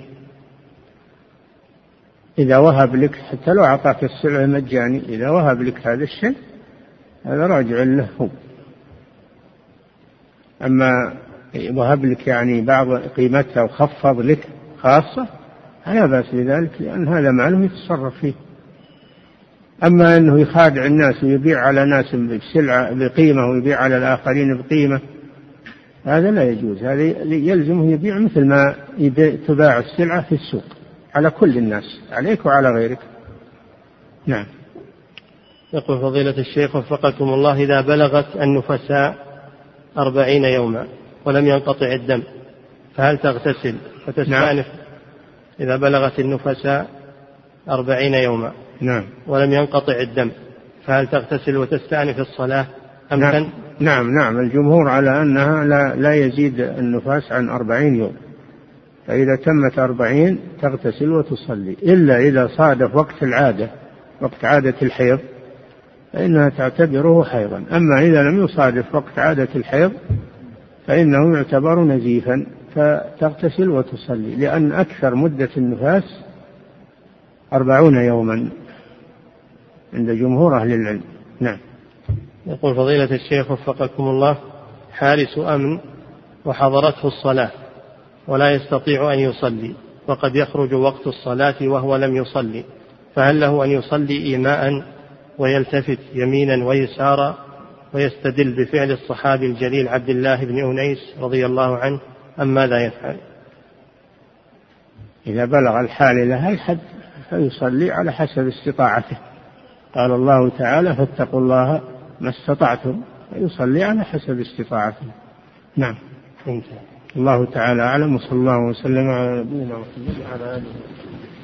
إذا وهب لك حتى لو أعطاك السلعة مجاني إذا وهب لك هذا الشيء هذا راجع له هو. أما وهب لك يعني بعض قيمتها وخفض لك خاصة فلا بأس بذلك لأن هذا ماله يتصرف فيه. أما أنه يخادع الناس ويبيع على ناس بسلعة بقيمة ويبيع على الآخرين بقيمة هذا لا يجوز. هذا يلزمه يبيع مثل ما تباع السلعة في السوق على كل الناس عليك وعلى غيرك. نعم. يقول فضيلة الشيخ وفقكم الله إذا بلغت النفساء أربعين يوما ولم ينقطع الدم فهل تغتسل؟ فتستأنف نعم. إذا بلغت النفساء أربعين يوما نعم. ولم ينقطع الدم فهل تغتسل وتستأنف الصلاة أم نعم. نعم نعم. الجمهور على أنها لا, لا يزيد النفاس عن أربعين يوم فإذا تمت أربعين تغتسل وتصلي إلا إذا صادف وقت العادة وقت عادة الحيض. فإنها تعتبره حيضا. أما إذا لم يصادف وقت عادة الحيض فإنه يعتبر نزيفا فتغتسل وتصلي. لأن أكثر مدة النفاس أربعون يوما عند جمهور أهل العلم. نعم. يقول فضيلة الشيخ وفقكم الله حارس أمن وحضرته الصلاة ولا يستطيع أن يصلي وقد يخرج وقت الصلاة وهو لم يصلي فهل له أن يصلي إيماء ويلتفت يمينا ويسارا ويستدل بفعل الصحابي الجليل عبد الله بن أنيس رضي الله عنه أم ماذا يفعل؟ إذا بلغ الحال إلى الحد فيصلي على حسب استطاعته. قال الله تعالى فاتقوا الله ما استطعتم فيصلي على حسب استطاعته. نعم. انتهى. الله تعالى أعلم وصلى الله وسلم على نبينا محمد وعلى آله